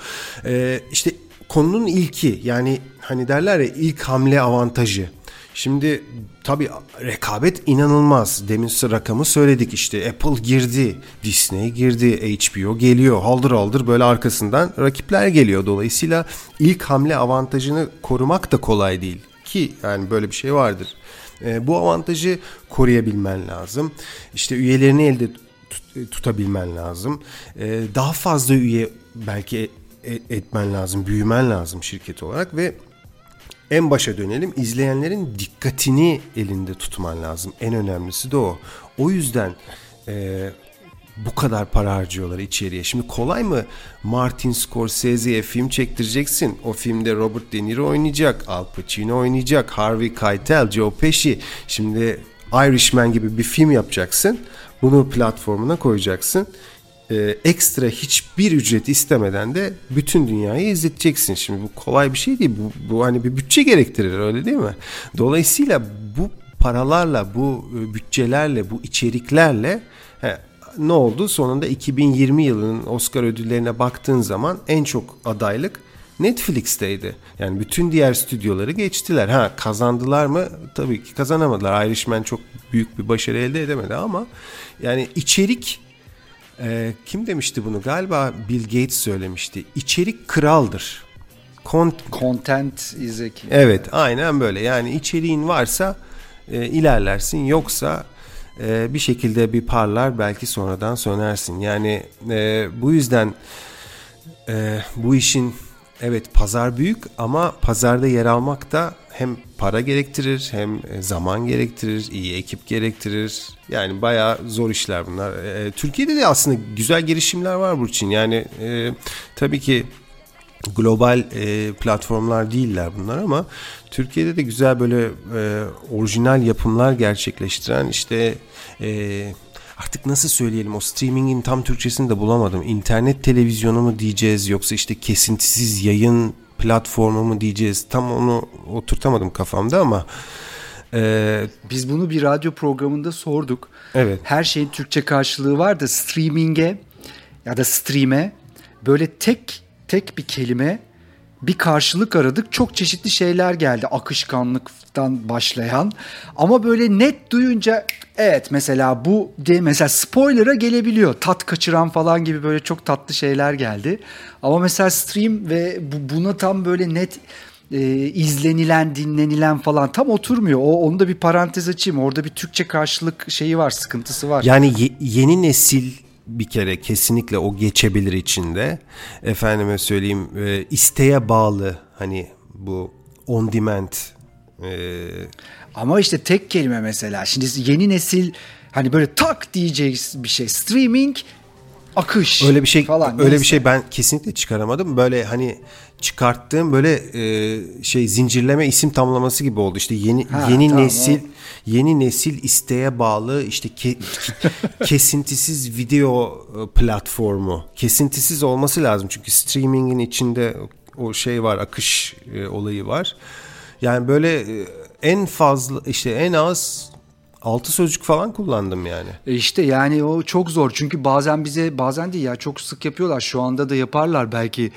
E, işte konunun ilki yani hani derler ya ilk hamle avantajı. Şimdi tabii rekabet inanılmaz. Demin rakamı söyledik işte Apple girdi, Disney girdi, HBO geliyor. Haldır haldır böyle arkasından rakipler geliyor. Dolayısıyla ilk hamle avantajını korumak da kolay değil. Ki yani böyle bir şey vardır. E, bu avantajı koruyabilmen lazım. İşte üyelerini elde tut, tutabilmen lazım. E, daha fazla üye belki etmen lazım, büyümen lazım şirket olarak ve en başa dönelim. İzleyenlerin dikkatini elinde tutman lazım. En önemlisi de o. O yüzden e, bu kadar para harcıyorlar içeriye. Şimdi kolay mı Martin Scorsese'ye film çektireceksin? O filmde Robert De Niro oynayacak, Al Pacino oynayacak, Harvey Keitel, Joe Pesci. Şimdi Irishman gibi bir film yapacaksın. Bunu platformuna koyacaksın e, ekstra hiçbir ücret istemeden de bütün dünyayı izleteceksin. Şimdi bu kolay bir şey değil. Bu, bu hani bir bütçe gerektirir öyle değil mi? Dolayısıyla bu paralarla, bu e, bütçelerle, bu içeriklerle he, ne oldu? Sonunda 2020 yılının Oscar ödüllerine baktığın zaman en çok adaylık Netflix'teydi. Yani bütün diğer stüdyoları geçtiler. Ha kazandılar mı? Tabii ki kazanamadılar. Irishman çok büyük bir başarı elde edemedi ama yani içerik e, kim demişti bunu? Galiba Bill Gates söylemişti. İçerik kraldır. Kont Content is a king. Evet aynen böyle. Yani içeriğin varsa e, ilerlersin. Yoksa e, bir şekilde bir parlar belki sonradan sönersin. Yani e, bu yüzden e, bu işin evet pazar büyük ama pazarda yer almak da hem para gerektirir hem e, zaman gerektirir, iyi ekip gerektirir. Yani bayağı zor işler bunlar. E, Türkiye'de de aslında güzel girişimler var bu için. Yani e, tabii ki global e, platformlar değiller bunlar ama Türkiye'de de güzel böyle e, orijinal yapımlar gerçekleştiren işte e, artık nasıl söyleyelim o streamingin tam Türkçesini de bulamadım. İnternet televizyonu mu diyeceğiz yoksa işte kesintisiz yayın platformu mu diyeceğiz tam onu oturtamadım kafamda ama e, biz bunu bir radyo programında sorduk. Evet. Her şeyin Türkçe karşılığı var da streaming'e ya da stream'e böyle tek tek bir kelime bir karşılık aradık. Çok çeşitli şeyler geldi akışkanlıktan başlayan. Ama böyle net duyunca evet mesela bu de mesela spoiler'a gelebiliyor. Tat kaçıran falan gibi böyle çok tatlı şeyler geldi. Ama mesela stream ve bu, buna tam böyle net e, izlenilen, dinlenilen falan tam oturmuyor. O onu da bir parantez açayım. Orada bir Türkçe karşılık şeyi var, sıkıntısı var. Yani ye, yeni nesil bir kere kesinlikle o geçebilir içinde. Efendime söyleyeyim e, isteğe bağlı hani bu on demand e... ama işte tek kelime mesela şimdi yeni nesil hani böyle tak diyeceğiz bir şey streaming akış öyle bir şey falan. öyle neyse. bir şey ben kesinlikle çıkaramadım. Böyle hani çıkarttığım böyle e, şey zincirleme isim tamlaması gibi oldu. İşte yeni ha, yeni tamam, nesil yeni nesil isteğe bağlı işte ke, kesintisiz video e, platformu. Kesintisiz olması lazım çünkü streamingin içinde o şey var akış e, olayı var. Yani böyle e, en fazla işte en az altı sözcük falan kullandım yani. E işte yani o çok zor çünkü bazen bize bazen değil ya çok sık yapıyorlar şu anda da yaparlar belki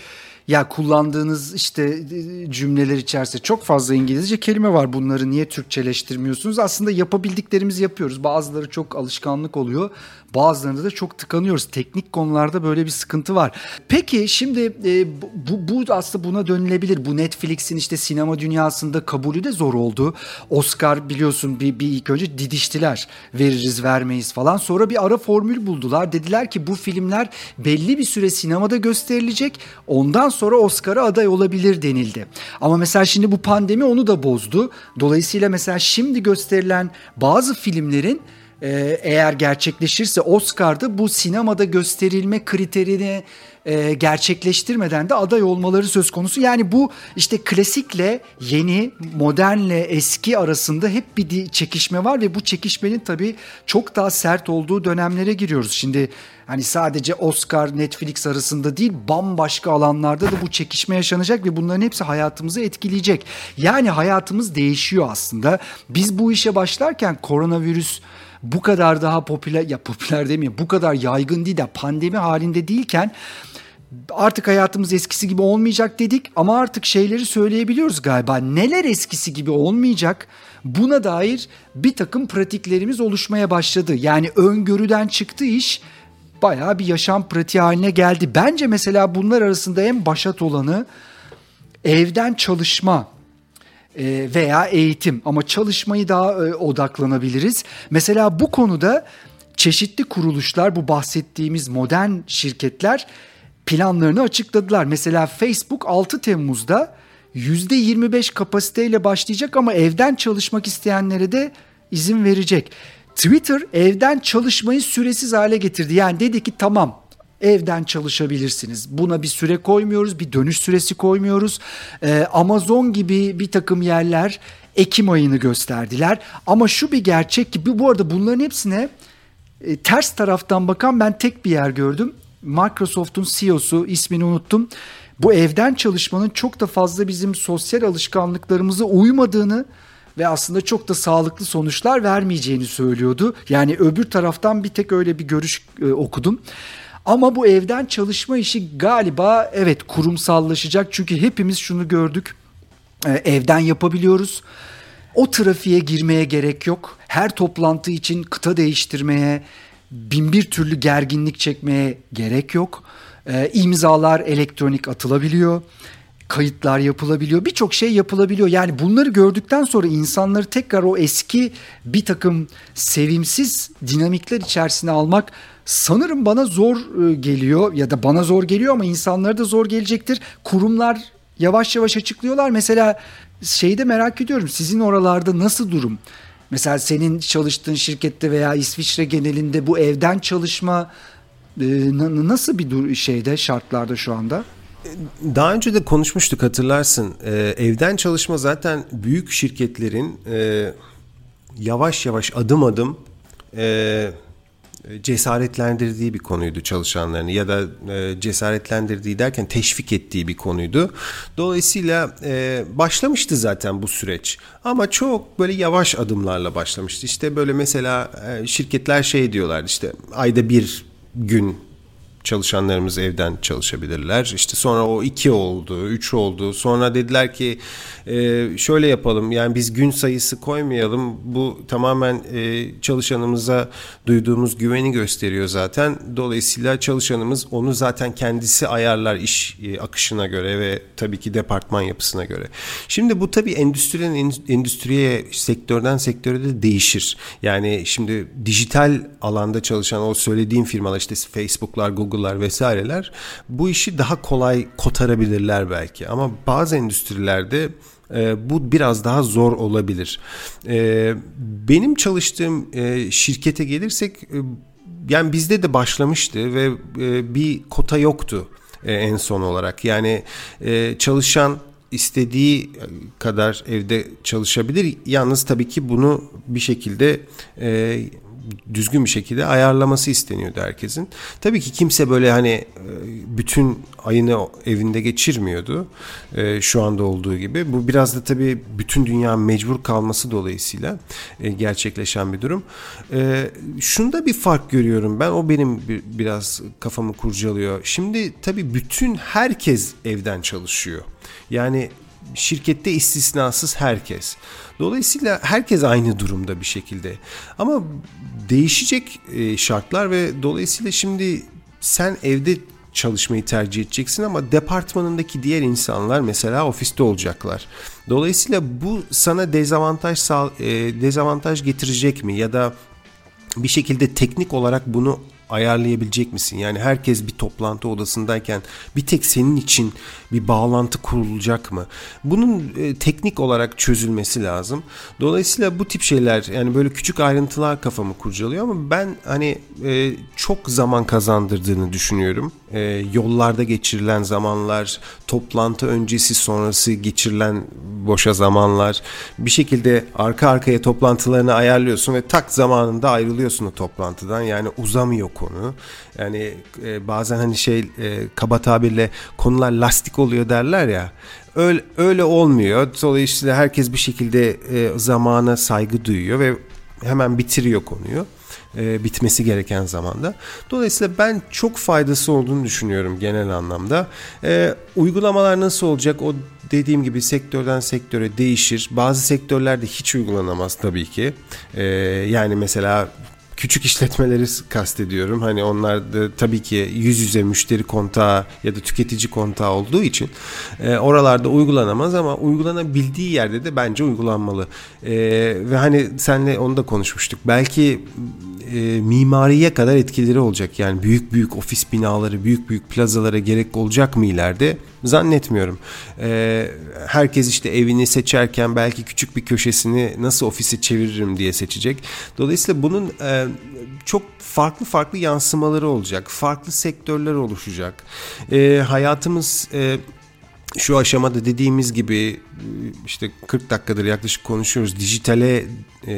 ya kullandığınız işte e, cümleler içerisinde çok fazla İngilizce kelime var. Bunları niye Türkçeleştirmiyorsunuz? Aslında yapabildiklerimizi yapıyoruz. Bazıları çok alışkanlık oluyor. Bazılarında da çok tıkanıyoruz. Teknik konularda böyle bir sıkıntı var. Peki şimdi e, bu, bu aslında buna dönülebilir. Bu Netflix'in işte sinema dünyasında kabulü de zor oldu. Oscar biliyorsun bir, bir ilk önce didiştiler. Veririz vermeyiz falan. Sonra bir ara formül buldular. Dediler ki bu filmler belli bir süre sinemada gösterilecek. Ondan sonra Oscar'a aday olabilir denildi. Ama mesela şimdi bu pandemi onu da bozdu. Dolayısıyla mesela şimdi gösterilen bazı filmlerin e, eğer gerçekleşirse Oscar'da bu sinemada gösterilme kriterini e, gerçekleştirmeden de aday olmaları söz konusu. Yani bu işte klasikle yeni, modernle eski arasında hep bir çekişme var ve bu çekişmenin tabii çok daha sert olduğu dönemlere giriyoruz. Şimdi hani sadece Oscar, Netflix arasında değil bambaşka alanlarda da bu çekişme yaşanacak ve bunların hepsi hayatımızı etkileyecek. Yani hayatımız değişiyor aslında. Biz bu işe başlarken koronavirüs bu kadar daha popüler ya popüler demeyeyim bu kadar yaygın değil de pandemi halinde değilken artık hayatımız eskisi gibi olmayacak dedik ama artık şeyleri söyleyebiliyoruz galiba. Neler eskisi gibi olmayacak? Buna dair bir takım pratiklerimiz oluşmaya başladı. Yani öngörüden çıktı iş bayağı bir yaşam pratiği haline geldi. Bence mesela bunlar arasında en başat olanı evden çalışma veya eğitim ama çalışmayı daha e, odaklanabiliriz. Mesela bu konuda çeşitli kuruluşlar bu bahsettiğimiz modern şirketler planlarını açıkladılar. Mesela Facebook 6 Temmuz'da %25 kapasiteyle başlayacak ama evden çalışmak isteyenlere de izin verecek. Twitter evden çalışmayı süresiz hale getirdi. Yani dedi ki tamam evden çalışabilirsiniz. Buna bir süre koymuyoruz, bir dönüş süresi koymuyoruz. Ee, Amazon gibi bir takım yerler Ekim ayını gösterdiler. Ama şu bir gerçek ki bu arada bunların hepsine e, ters taraftan bakan ben tek bir yer gördüm. Microsoft'un CEO'su ismini unuttum. Bu evden çalışmanın çok da fazla bizim sosyal alışkanlıklarımıza uymadığını ve aslında çok da sağlıklı sonuçlar vermeyeceğini söylüyordu. Yani öbür taraftan bir tek öyle bir görüş e, okudum. Ama bu evden çalışma işi galiba evet kurumsallaşacak. Çünkü hepimiz şunu gördük. E, evden yapabiliyoruz. O trafiğe girmeye gerek yok. Her toplantı için kıta değiştirmeye, bin bir türlü gerginlik çekmeye gerek yok. E, imzalar elektronik atılabiliyor. Kayıtlar yapılabiliyor. Birçok şey yapılabiliyor. Yani bunları gördükten sonra insanları tekrar o eski bir takım sevimsiz dinamikler içerisine almak sanırım bana zor e, geliyor ya da bana zor geliyor ama insanlara da zor gelecektir. Kurumlar yavaş yavaş açıklıyorlar. Mesela şeyi de merak ediyorum. Sizin oralarda nasıl durum? Mesela senin çalıştığın şirkette veya İsviçre genelinde bu evden çalışma e, nasıl bir şeyde şartlarda şu anda? Daha önce de konuşmuştuk hatırlarsın. Evden çalışma zaten büyük şirketlerin e, yavaş yavaş adım adım e, cesaretlendirdiği bir konuydu çalışanlarını ya da e, cesaretlendirdiği derken teşvik ettiği bir konuydu. Dolayısıyla e, başlamıştı zaten bu süreç ama çok böyle yavaş adımlarla başlamıştı. İşte böyle mesela e, şirketler şey diyorlar işte ayda bir gün çalışanlarımız evden çalışabilirler. İşte sonra o iki oldu, üç oldu. Sonra dediler ki e, şöyle yapalım yani biz gün sayısı koymayalım. Bu tamamen e, çalışanımıza duyduğumuz güveni gösteriyor zaten. Dolayısıyla çalışanımız onu zaten kendisi ayarlar iş e, akışına göre ve tabii ki departman yapısına göre. Şimdi bu tabii endüstriden endüstriye, sektörden sektöre de değişir. Yani şimdi dijital alanda çalışan o söylediğim firmalar işte Facebook'lar, Google'lar vesaireler bu işi daha kolay kotarabilirler belki. Ama bazı endüstrilerde e, bu biraz daha zor olabilir. E, benim çalıştığım e, şirkete gelirsek e, yani bizde de başlamıştı ve e, bir kota yoktu e, en son olarak. Yani e, çalışan istediği kadar evde çalışabilir. Yalnız tabii ki bunu bir şekilde e, düzgün bir şekilde ayarlaması isteniyordu herkesin. Tabii ki kimse böyle hani e, bütün ayını evinde geçirmiyordu. E, şu anda olduğu gibi. Bu biraz da tabii bütün dünya mecbur kalması dolayısıyla e, gerçekleşen bir durum. Şunda bir fark görüyorum ben. O benim biraz kafamı kurcalıyor. Şimdi tabii bütün herkes evden çalışıyor. Yani şirkette istisnasız herkes. Dolayısıyla herkes aynı durumda bir şekilde. Ama değişecek e, şartlar ve dolayısıyla şimdi sen evde çalışmayı tercih edeceksin ama departmanındaki diğer insanlar mesela ofiste olacaklar. Dolayısıyla bu sana dezavantaj sağ, e, dezavantaj getirecek mi ya da bir şekilde teknik olarak bunu ayarlayabilecek misin? Yani herkes bir toplantı odasındayken bir tek senin için bir bağlantı kurulacak mı? Bunun e, teknik olarak çözülmesi lazım. Dolayısıyla bu tip şeyler yani böyle küçük ayrıntılar kafamı kurcalıyor ama ben hani e, çok zaman kazandırdığını düşünüyorum. E, yollarda geçirilen zamanlar, toplantı öncesi sonrası geçirilen boşa zamanlar bir şekilde arka arkaya toplantılarını ayarlıyorsun ve tak zamanında ayrılıyorsun o toplantıdan. Yani uzamıyor konu. Yani e, bazen hani şey e, kaba tabirle konular lastik oluyor derler ya. Öyle, öyle olmuyor. Dolayısıyla herkes bir şekilde e, zamana saygı duyuyor ve hemen bitiriyor konuyu e, bitmesi gereken zamanda. Dolayısıyla ben çok faydası olduğunu düşünüyorum genel anlamda. E, uygulamalar nasıl olacak o dediğim gibi sektörden sektöre değişir. Bazı sektörlerde hiç uygulanamaz tabii ki. E, yani mesela küçük işletmeleri kastediyorum. Hani onlar da tabii ki yüz yüze müşteri kontağı ya da tüketici kontağı olduğu için e, oralarda uygulanamaz ama uygulanabildiği yerde de bence uygulanmalı. E, ve hani senle onu da konuşmuştuk. Belki e, mimariye kadar etkileri olacak. Yani büyük büyük ofis binaları, büyük büyük plazalara gerek olacak mı ileride? Zannetmiyorum. E, herkes işte evini seçerken belki küçük bir köşesini nasıl ofisi çeviririm diye seçecek. Dolayısıyla bunun e, çok farklı farklı yansımaları olacak. Farklı sektörler oluşacak. E, hayatımız... E, şu aşamada dediğimiz gibi işte 40 dakikadır yaklaşık konuşuyoruz. Dijitale e,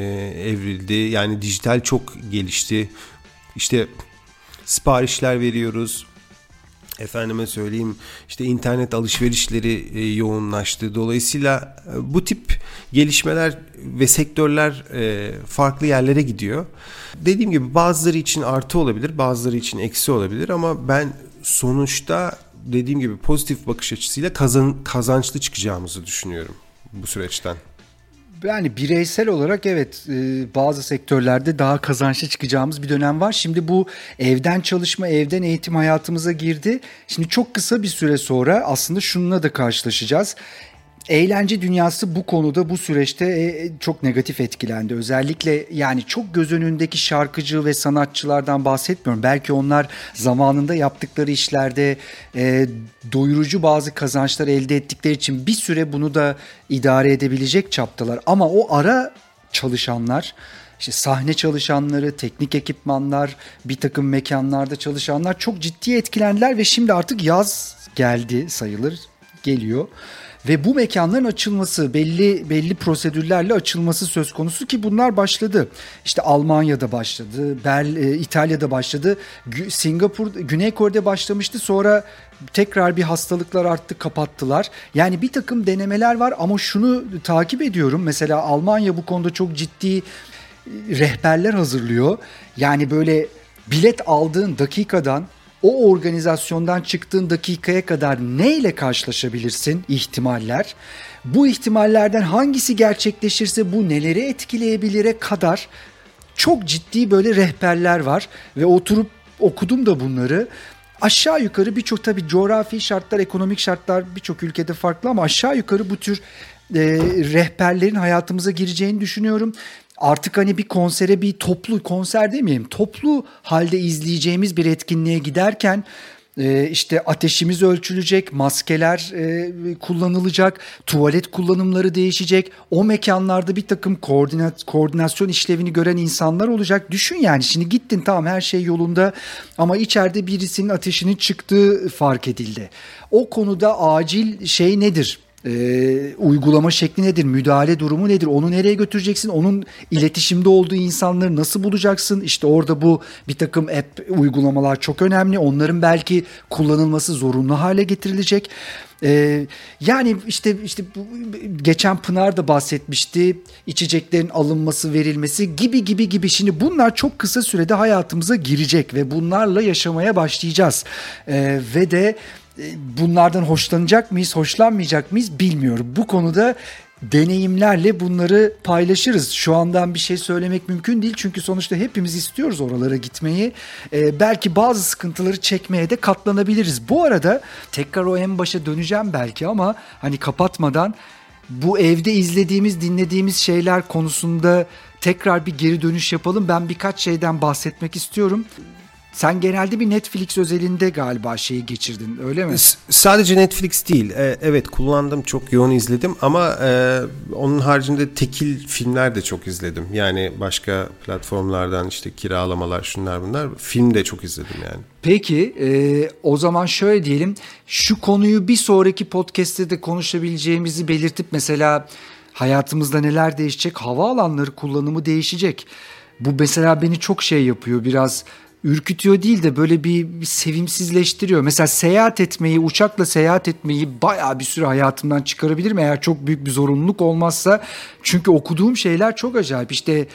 evrildi. Yani dijital çok gelişti. İşte siparişler veriyoruz. Efendime söyleyeyim işte internet alışverişleri e, yoğunlaştı. Dolayısıyla e, bu tip gelişmeler ve sektörler e, farklı yerlere gidiyor. Dediğim gibi bazıları için artı olabilir, bazıları için eksi olabilir ama ben sonuçta dediğim gibi pozitif bakış açısıyla kazan, kazançlı çıkacağımızı düşünüyorum bu süreçten. Yani bireysel olarak evet e, bazı sektörlerde daha kazançlı çıkacağımız bir dönem var. Şimdi bu evden çalışma, evden eğitim hayatımıza girdi. Şimdi çok kısa bir süre sonra aslında şununla da karşılaşacağız eğlence dünyası bu konuda bu süreçte e, çok negatif etkilendi. Özellikle yani çok göz önündeki şarkıcı ve sanatçılardan bahsetmiyorum. Belki onlar zamanında yaptıkları işlerde e, doyurucu bazı kazançlar elde ettikleri için bir süre bunu da idare edebilecek çaptalar. Ama o ara çalışanlar işte sahne çalışanları, teknik ekipmanlar, bir takım mekanlarda çalışanlar çok ciddi etkilendiler ve şimdi artık yaz geldi sayılır, geliyor. Ve bu mekanların açılması, belli belli prosedürlerle açılması söz konusu ki bunlar başladı. İşte Almanya'da başladı, Bel, e, İtalya'da başladı, Singapur, Güney Kore'de başlamıştı. Sonra tekrar bir hastalıklar arttı, kapattılar. Yani bir takım denemeler var ama şunu takip ediyorum. Mesela Almanya bu konuda çok ciddi e, rehberler hazırlıyor. Yani böyle bilet aldığın dakikadan o organizasyondan çıktığın dakikaya kadar neyle karşılaşabilirsin ihtimaller? Bu ihtimallerden hangisi gerçekleşirse bu neleri etkileyebilire kadar çok ciddi böyle rehberler var ve oturup okudum da bunları. Aşağı yukarı birçok tabii coğrafi şartlar, ekonomik şartlar birçok ülkede farklı ama aşağı yukarı bu tür e, rehberlerin hayatımıza gireceğini düşünüyorum artık hani bir konsere bir toplu konser demeyeyim toplu halde izleyeceğimiz bir etkinliğe giderken e, işte ateşimiz ölçülecek, maskeler e, kullanılacak, tuvalet kullanımları değişecek. O mekanlarda bir takım koordinat, koordinasyon işlevini gören insanlar olacak. Düşün yani şimdi gittin tamam her şey yolunda ama içeride birisinin ateşinin çıktığı fark edildi. O konuda acil şey nedir? E, uygulama şekli nedir, müdahale durumu nedir, onu nereye götüreceksin, onun iletişimde olduğu insanları nasıl bulacaksın? İşte orada bu bir takım app uygulamalar çok önemli. Onların belki kullanılması zorunlu hale getirilecek. Ee, yani işte işte bu, geçen Pınar da bahsetmişti içeceklerin alınması verilmesi gibi gibi gibi şimdi bunlar çok kısa sürede hayatımıza girecek ve bunlarla yaşamaya başlayacağız ee, ve de bunlardan hoşlanacak mıyız, hoşlanmayacak mıyız bilmiyorum. Bu konuda deneyimlerle bunları paylaşırız. Şu andan bir şey söylemek mümkün değil çünkü sonuçta hepimiz istiyoruz oralara gitmeyi. Ee, belki bazı sıkıntıları çekmeye de katlanabiliriz. Bu arada tekrar o en başa döneceğim belki ama hani kapatmadan bu evde izlediğimiz, dinlediğimiz şeyler konusunda tekrar bir geri dönüş yapalım. Ben birkaç şeyden bahsetmek istiyorum. Sen genelde bir Netflix özelinde galiba şeyi geçirdin öyle mi? S- sadece Netflix değil. E, evet kullandım çok yoğun izledim ama e, onun haricinde tekil filmler de çok izledim. Yani başka platformlardan işte kiralamalar şunlar bunlar film de çok izledim yani. Peki e, o zaman şöyle diyelim şu konuyu bir sonraki podcast'te de konuşabileceğimizi belirtip mesela hayatımızda neler değişecek havaalanları kullanımı değişecek. Bu mesela beni çok şey yapıyor biraz ürkütüyor değil de böyle bir, bir sevimsizleştiriyor. Mesela seyahat etmeyi, uçakla seyahat etmeyi bayağı bir süre hayatımdan çıkarabilirim eğer çok büyük bir zorunluluk olmazsa. Çünkü okuduğum şeyler çok acayip. İşte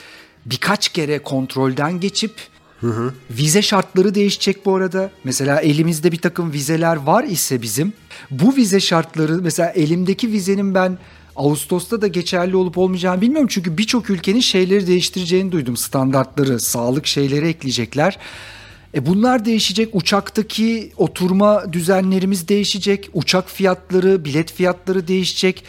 birkaç kere kontrolden geçip Hı hı. Vize şartları değişecek bu arada. Mesela elimizde bir takım vizeler var ise bizim. Bu vize şartları mesela elimdeki vizenin ben Ağustos'ta da geçerli olup olmayacağını bilmiyorum. Çünkü birçok ülkenin şeyleri değiştireceğini duydum. Standartları, sağlık şeyleri ekleyecekler. E bunlar değişecek. Uçaktaki oturma düzenlerimiz değişecek. Uçak fiyatları, bilet fiyatları değişecek.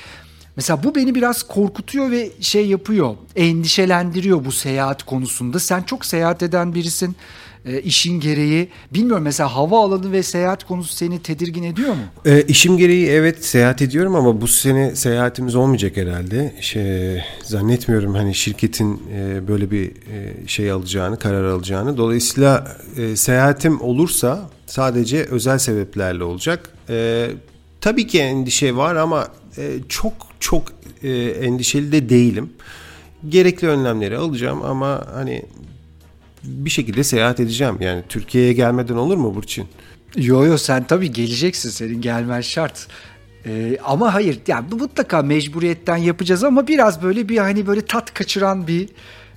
Mesela bu beni biraz korkutuyor ve şey yapıyor. Endişelendiriyor bu seyahat konusunda. Sen çok seyahat eden birisin e, işin gereği bilmiyorum mesela hava alanı ve seyahat konusu seni tedirgin ediyor mu? E, işim gereği evet seyahat ediyorum ama bu sene seyahatimiz olmayacak herhalde. Şey, zannetmiyorum hani şirketin e, böyle bir e, şey alacağını, karar alacağını. Dolayısıyla e, seyahatim olursa sadece özel sebeplerle olacak. E, tabii ki endişe var ama e, çok çok e, endişeli de değilim. Gerekli önlemleri alacağım ama hani bir şekilde seyahat edeceğim. Yani Türkiye'ye gelmeden olur mu Burçin? Yo yo sen tabii geleceksin senin gelmen şart. Ee, ama hayır yani mutlaka mecburiyetten yapacağız ama biraz böyle bir hani böyle tat kaçıran bir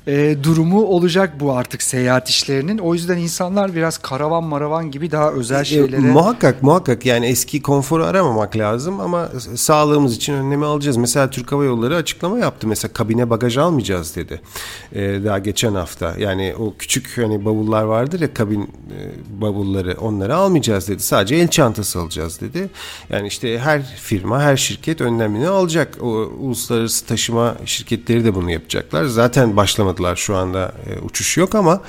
e, durumu olacak bu artık seyahat işlerinin. O yüzden insanlar biraz karavan maravan gibi daha özel e, şeylere... E, muhakkak muhakkak yani eski konforu aramamak lazım ama sağlığımız için önlemi alacağız. Mesela Türk Hava Yolları açıklama yaptı. Mesela kabine bagaj almayacağız dedi. E, daha geçen hafta. Yani o küçük hani bavullar vardır ya kabin e, bavulları onları almayacağız dedi. Sadece el çantası alacağız dedi. Yani işte her firma her şirket önlemini alacak. O uluslararası taşıma şirketleri de bunu yapacaklar. Zaten başlamadı başlamadılar şu anda e, uçuş yok ama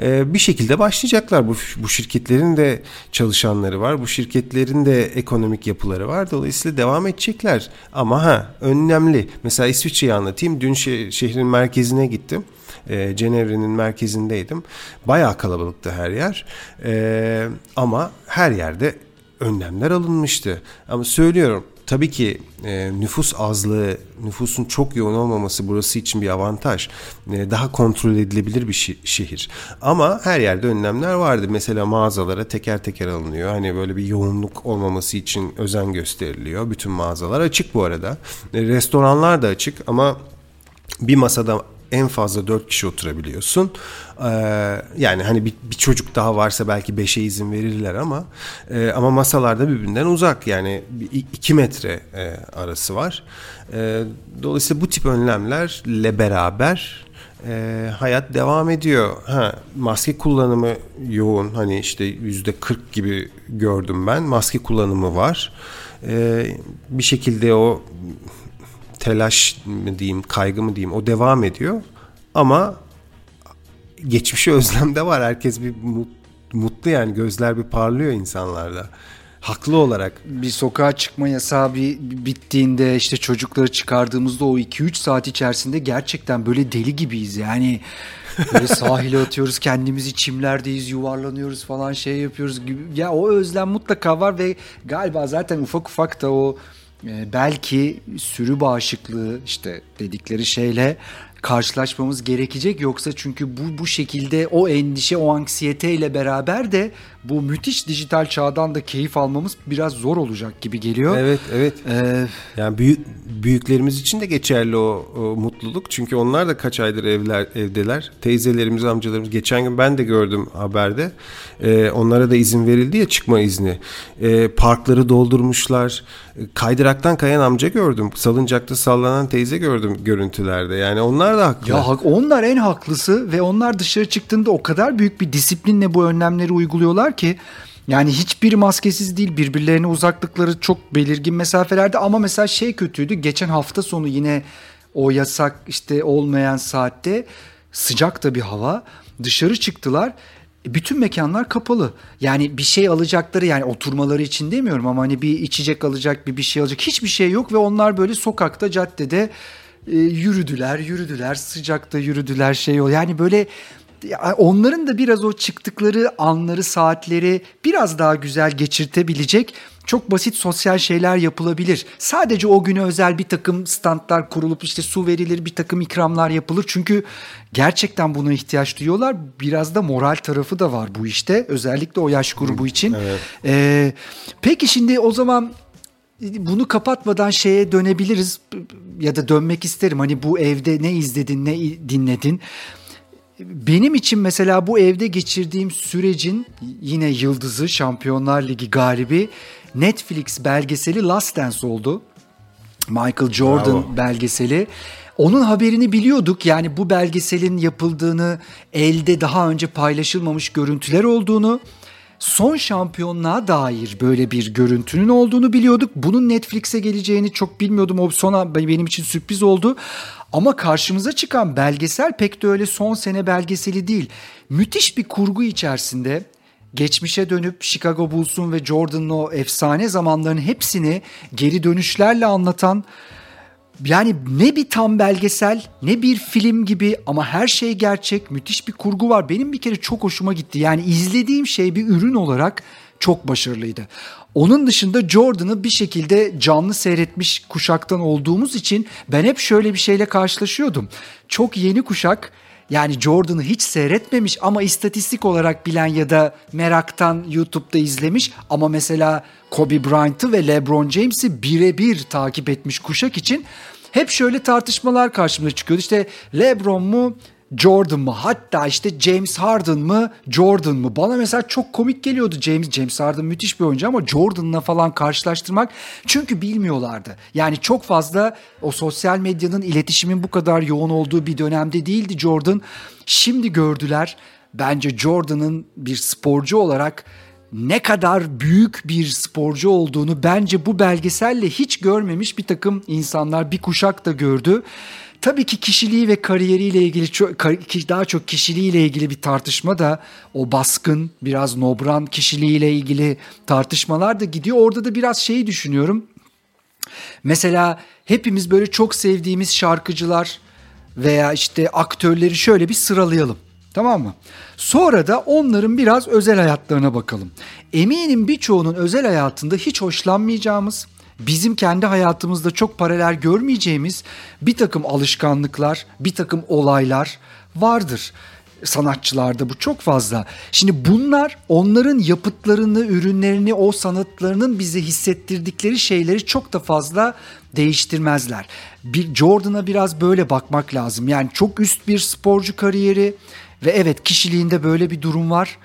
e, bir şekilde başlayacaklar. Bu, bu şirketlerin de çalışanları var. Bu şirketlerin de ekonomik yapıları var. Dolayısıyla devam edecekler. Ama ha önemli. Mesela İsviçre'yi anlatayım. Dün şeh, şehrin merkezine gittim. E, Cenevre'nin merkezindeydim. Bayağı kalabalıktı her yer. E, ama her yerde önlemler alınmıştı. Ama söylüyorum Tabii ki e, nüfus azlığı, nüfusun çok yoğun olmaması burası için bir avantaj. E, daha kontrol edilebilir bir şi- şehir. Ama her yerde önlemler vardı. Mesela mağazalara teker teker alınıyor. Hani böyle bir yoğunluk olmaması için özen gösteriliyor. Bütün mağazalar açık bu arada. E, restoranlar da açık ama bir masada en fazla 4 kişi oturabiliyorsun. Ee, yani hani bir, bir çocuk daha varsa belki 5'e izin verirler ama e, ama masalarda birbirinden uzak yani 2 metre e, arası var. E, dolayısıyla bu tip önlemlerle beraber e, hayat devam ediyor. Ha, maske kullanımı yoğun hani işte yüzde 40 gibi gördüm ben maske kullanımı var. E, bir şekilde o telaş mı diyeyim kaygı mı diyeyim o devam ediyor ama geçmişi özlemde var herkes bir mutlu yani gözler bir parlıyor insanlarda haklı olarak. Bir sokağa çıkma yasağı bir bittiğinde işte çocukları çıkardığımızda o 2-3 saat içerisinde gerçekten böyle deli gibiyiz. Yani böyle sahile atıyoruz kendimizi çimlerdeyiz yuvarlanıyoruz falan şey yapıyoruz gibi. Ya o özlem mutlaka var ve galiba zaten ufak ufak da o belki sürü bağışıklığı işte dedikleri şeyle karşılaşmamız gerekecek. Yoksa çünkü bu bu şekilde o endişe o anksiyeteyle beraber de bu müthiş dijital çağdan da keyif almamız biraz zor olacak gibi geliyor. Evet evet. Ee, yani büyük büyüklerimiz için de geçerli o, o mutluluk çünkü onlar da kaç aydır evler evdeler. Teyzelerimiz, amcalarımız geçen gün ben de gördüm haberde. Ee, onlara da izin verildi ya çıkma izni. Ee, parkları doldurmuşlar. Kaydıraktan kayan amca gördüm. Salıncakta sallanan teyze gördüm görüntülerde. Yani onlar da haklı. Ya onlar en haklısı ve onlar dışarı çıktığında o kadar büyük bir disiplinle bu önlemleri uyguluyorlar ki yani hiçbir maskesiz değil birbirlerine uzaklıkları çok belirgin mesafelerde ama mesela şey kötüydü geçen hafta sonu yine o yasak işte olmayan saatte sıcak da bir hava dışarı çıktılar bütün mekanlar kapalı. Yani bir şey alacakları yani oturmaları için demiyorum ama hani bir içecek alacak bir bir şey alacak hiçbir şey yok ve onlar böyle sokakta caddede e, yürüdüler yürüdüler sıcakta yürüdüler şey ol yani böyle onların da biraz o çıktıkları anları, saatleri biraz daha güzel geçirtebilecek çok basit sosyal şeyler yapılabilir. Sadece o güne özel bir takım standlar kurulup işte su verilir, bir takım ikramlar yapılır. Çünkü gerçekten buna ihtiyaç duyuyorlar. Biraz da moral tarafı da var bu işte. Özellikle o yaş grubu için. Evet. Ee, peki şimdi o zaman bunu kapatmadan şeye dönebiliriz ya da dönmek isterim. Hani bu evde ne izledin, ne dinledin? Benim için mesela bu evde geçirdiğim sürecin yine yıldızı Şampiyonlar Ligi galibi Netflix belgeseli Last Dance oldu. Michael Jordan Bravo. belgeseli. Onun haberini biliyorduk. Yani bu belgeselin yapıldığını, elde daha önce paylaşılmamış görüntüler olduğunu, son şampiyonluğa dair böyle bir görüntünün olduğunu biliyorduk. Bunun Netflix'e geleceğini çok bilmiyordum. O sona benim için sürpriz oldu. Ama karşımıza çıkan belgesel pek de öyle son sene belgeseli değil. Müthiş bir kurgu içerisinde geçmişe dönüp Chicago Bulls'un ve Jordan'ın o efsane zamanlarının hepsini geri dönüşlerle anlatan yani ne bir tam belgesel ne bir film gibi ama her şey gerçek müthiş bir kurgu var. Benim bir kere çok hoşuma gitti. Yani izlediğim şey bir ürün olarak çok başarılıydı. Onun dışında Jordan'ı bir şekilde canlı seyretmiş kuşaktan olduğumuz için ben hep şöyle bir şeyle karşılaşıyordum. Çok yeni kuşak yani Jordan'ı hiç seyretmemiş ama istatistik olarak bilen ya da meraktan YouTube'da izlemiş ama mesela Kobe Bryant'ı ve LeBron James'i birebir takip etmiş kuşak için hep şöyle tartışmalar karşımıza çıkıyordu. İşte LeBron mu Jordan mı? Hatta işte James Harden mı? Jordan mı? Bana mesela çok komik geliyordu James. James Harden müthiş bir oyuncu ama Jordan'la falan karşılaştırmak çünkü bilmiyorlardı. Yani çok fazla o sosyal medyanın iletişimin bu kadar yoğun olduğu bir dönemde değildi Jordan. Şimdi gördüler. Bence Jordan'ın bir sporcu olarak ne kadar büyük bir sporcu olduğunu bence bu belgeselle hiç görmemiş bir takım insanlar bir kuşak da gördü. Tabii ki kişiliği ve kariyeriyle ilgili çok, daha çok kişiliğiyle ilgili bir tartışma da o baskın biraz nobran kişiliğiyle ilgili tartışmalar da gidiyor. Orada da biraz şeyi düşünüyorum. Mesela hepimiz böyle çok sevdiğimiz şarkıcılar veya işte aktörleri şöyle bir sıralayalım. Tamam mı? Sonra da onların biraz özel hayatlarına bakalım. Eminim birçoğunun özel hayatında hiç hoşlanmayacağımız, bizim kendi hayatımızda çok paralel görmeyeceğimiz bir takım alışkanlıklar, bir takım olaylar vardır. sanatçılarda bu çok fazla. Şimdi bunlar onların yapıtlarını, ürünlerini, o sanatlarının bize hissettirdikleri şeyleri çok da fazla değiştirmezler. Bir Jordan'a biraz böyle bakmak lazım. Yani çok üst bir sporcu kariyeri ve evet kişiliğinde böyle bir durum var.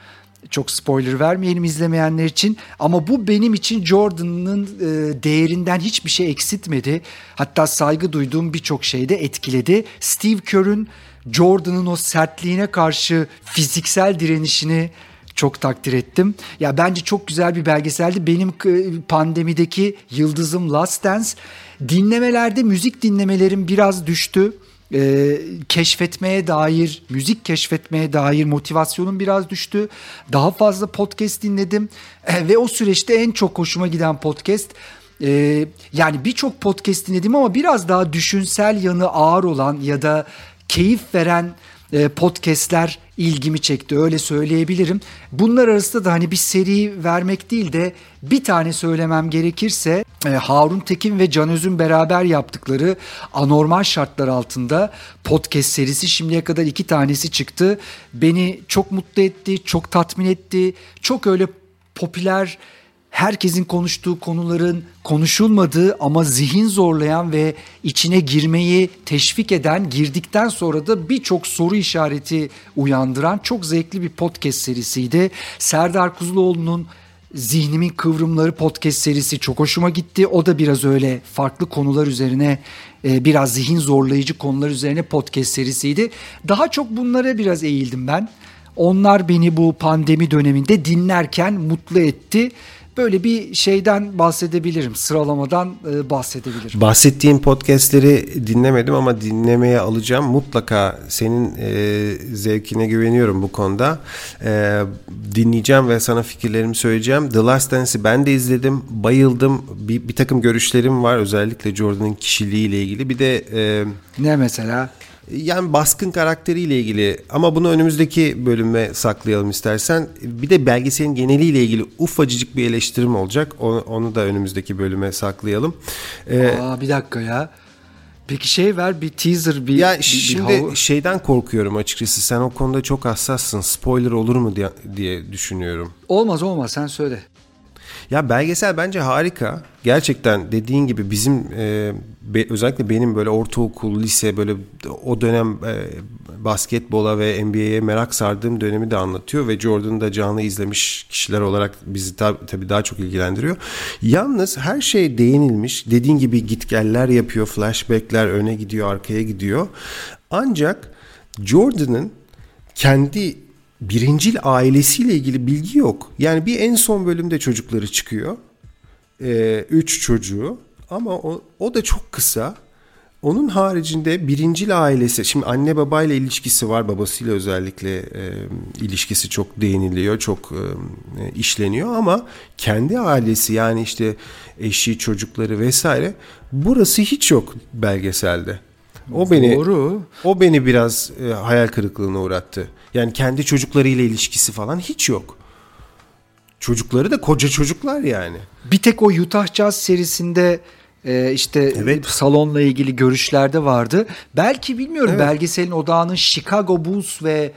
Çok spoiler vermeyelim izlemeyenler için ama bu benim için Jordan'ın e, değerinden hiçbir şey eksiltmedi. Hatta saygı duyduğum birçok şeyde etkiledi. Steve Kerr'ün Jordan'ın o sertliğine karşı fiziksel direnişini çok takdir ettim. Ya bence çok güzel bir belgeseldi. Benim pandemideki yıldızım Last Dance. Dinlemelerde müzik dinlemelerim biraz düştü. Ee, keşfetmeye dair, müzik keşfetmeye dair motivasyonum biraz düştü. Daha fazla podcast dinledim ee, ve o süreçte en çok hoşuma giden podcast e, yani birçok podcast dinledim ama biraz daha düşünsel yanı ağır olan ya da keyif veren e, podcastler ilgimi çekti öyle söyleyebilirim. Bunlar arasında da hani bir seri vermek değil de bir tane söylemem gerekirse e, Harun Tekin ve Can Öz'ün beraber yaptıkları anormal şartlar altında podcast serisi şimdiye kadar iki tanesi çıktı. Beni çok mutlu etti, çok tatmin etti. Çok öyle popüler herkesin konuştuğu konuların konuşulmadığı ama zihin zorlayan ve içine girmeyi teşvik eden, girdikten sonra da birçok soru işareti uyandıran çok zevkli bir podcast serisiydi. Serdar Kuzuloğlu'nun Zihnimin Kıvrımları podcast serisi çok hoşuma gitti. O da biraz öyle farklı konular üzerine e, biraz zihin zorlayıcı konular üzerine podcast serisiydi. Daha çok bunlara biraz eğildim ben. Onlar beni bu pandemi döneminde dinlerken mutlu etti. Böyle bir şeyden bahsedebilirim. Sıralamadan e, bahsedebilirim. Bahsettiğim podcastleri dinlemedim ama dinlemeye alacağım. Mutlaka senin e, zevkine güveniyorum bu konuda. E, dinleyeceğim ve sana fikirlerimi söyleyeceğim. The Last Dance'i ben de izledim. Bayıldım. Bir, bir takım görüşlerim var. Özellikle Jordan'ın kişiliğiyle ilgili. Bir de... E, ne mesela? Yani baskın karakteriyle ilgili ama bunu önümüzdeki bölüme saklayalım istersen. Bir de belgeselin geneliyle ilgili ufacık bir eleştirim olacak. Onu, onu da önümüzdeki bölüme saklayalım. Ee, Aa, bir dakika ya. Peki şey ver bir teaser bir Ya bir, şimdi bir şeyden korkuyorum açıkçası. Sen o konuda çok hassassın. Spoiler olur mu diye, diye düşünüyorum. Olmaz olmaz sen söyle. Ya belgesel bence harika. Gerçekten dediğin gibi bizim e, be, özellikle benim böyle ortaokul, lise böyle o dönem e, basketbola ve NBA'ye merak sardığım dönemi de anlatıyor ve Jordan'ı da canlı izlemiş kişiler olarak bizi tab- tabii daha çok ilgilendiriyor. Yalnız her şey değinilmiş. Dediğin gibi gitgeller yapıyor, flashbackler öne gidiyor, arkaya gidiyor. Ancak Jordan'ın kendi birincil ailesiyle ilgili bilgi yok. Yani bir en son bölümde çocukları çıkıyor. Ee, üç çocuğu ama o, o da çok kısa. Onun haricinde birincil ailesi, şimdi anne babayla ilişkisi var, babasıyla özellikle e, ilişkisi çok değiniliyor, çok e, işleniyor ama kendi ailesi yani işte eşi, çocukları vesaire burası hiç yok belgeselde. O beni Doğru. O beni biraz e, hayal kırıklığına uğrattı. Yani kendi çocuklarıyla ilişkisi falan hiç yok. Çocukları da koca çocuklar yani. Bir tek o Utah Jazz serisinde e, işte evet. salonla ilgili görüşlerde vardı. Belki bilmiyorum evet. belgeselin odağının Chicago Bulls ve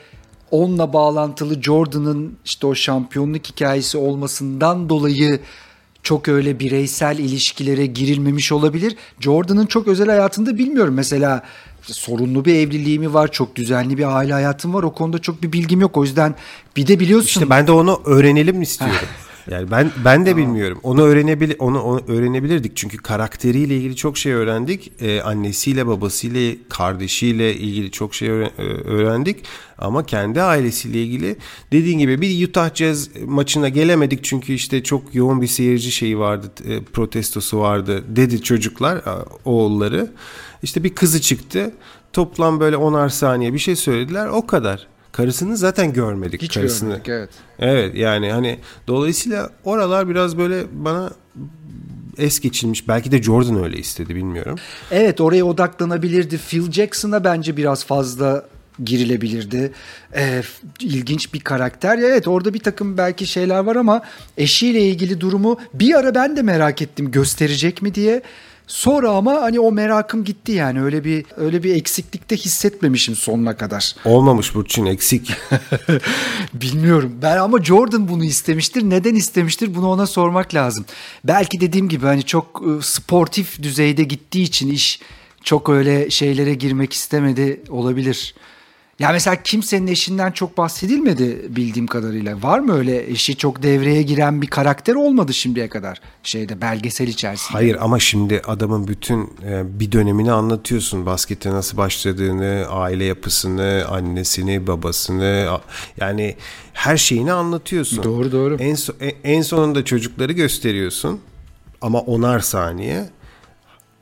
onunla bağlantılı Jordan'ın işte o şampiyonluk hikayesi olmasından dolayı çok öyle bireysel ilişkilere girilmemiş olabilir. Jordan'ın çok özel hayatında bilmiyorum. Mesela sorunlu bir evliliği mi var, çok düzenli bir aile hayatım var. O konuda çok bir bilgim yok. O yüzden bir de biliyorsun. İşte ben de onu öğrenelim istiyorum. Yani ben ben de bilmiyorum. Onu öğrenebil onu, onu öğrenebilirdik çünkü karakteriyle ilgili çok şey öğrendik. Ee, annesiyle, babasıyla, kardeşiyle ilgili çok şey öğrendik. Ama kendi ailesiyle ilgili dediğin gibi bir Utah Jazz maçına gelemedik çünkü işte çok yoğun bir seyirci şeyi vardı, e, protestosu vardı dedi çocuklar, oğulları. İşte bir kızı çıktı. Toplam böyle onar saniye bir şey söylediler. O kadar. Karısını zaten görmedik. Hiç karısını. görmedik evet. Evet yani hani dolayısıyla oralar biraz böyle bana es geçilmiş. Belki de Jordan öyle istedi bilmiyorum. Evet oraya odaklanabilirdi. Phil Jackson'a bence biraz fazla girilebilirdi. Ee, ilginç bir karakter. Evet orada bir takım belki şeyler var ama eşiyle ilgili durumu bir ara ben de merak ettim gösterecek mi diye. Sonra ama hani o merakım gitti yani öyle bir öyle bir eksiklikte hissetmemişim sonuna kadar. Olmamış Burçin eksik. Bilmiyorum. Ben ama Jordan bunu istemiştir. Neden istemiştir? Bunu ona sormak lazım. Belki dediğim gibi hani çok e, sportif düzeyde gittiği için iş çok öyle şeylere girmek istemedi olabilir. Ya mesela kimsenin eşinden çok bahsedilmedi bildiğim kadarıyla. Var mı öyle eşi çok devreye giren bir karakter olmadı şimdiye kadar şeyde belgesel içerisinde? Hayır ama şimdi adamın bütün e, bir dönemini anlatıyorsun. Baskete nasıl başladığını, aile yapısını, annesini, babasını yani her şeyini anlatıyorsun. Doğru doğru. En, so- en sonunda çocukları gösteriyorsun ama onar saniye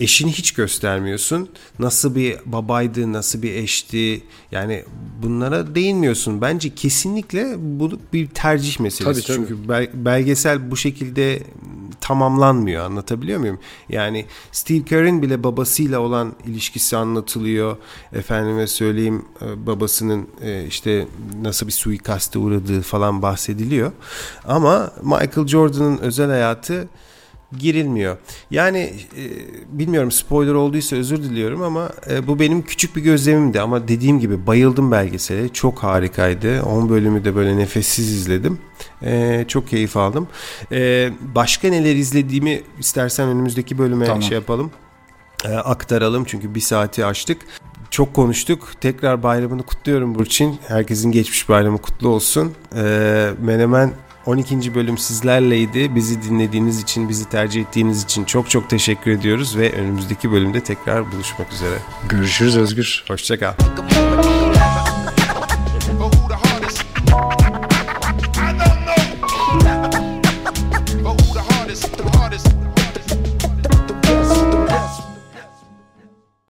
eşini hiç göstermiyorsun. Nasıl bir babaydı, nasıl bir eşti. Yani bunlara değinmiyorsun. Bence kesinlikle bu bir tercih meselesi. Tabii, tabii. Çünkü belgesel bu şekilde tamamlanmıyor. Anlatabiliyor muyum? Yani Steve Kerr'in bile babasıyla olan ilişkisi anlatılıyor. Efendime söyleyeyim e, babasının e, işte nasıl bir suikaste uğradığı falan bahsediliyor. Ama Michael Jordan'ın özel hayatı girilmiyor. Yani e, bilmiyorum spoiler olduysa özür diliyorum ama e, bu benim küçük bir gözlemimdi ama dediğim gibi bayıldım belgesele. Çok harikaydı. 10 bölümü de böyle nefessiz izledim. E, çok keyif aldım. E, başka neler izlediğimi istersen önümüzdeki bölüme tamam. şey yapalım. E, aktaralım çünkü bir saati açtık. Çok konuştuk. Tekrar bayramını kutluyorum Burçin. Herkesin geçmiş bayramı kutlu olsun. E, Menemen 12. bölüm sizlerleydi. Bizi dinlediğiniz için, bizi tercih ettiğiniz için çok çok teşekkür ediyoruz ve önümüzdeki bölümde tekrar buluşmak üzere. Görüşürüz Özgür. Hoşçakal.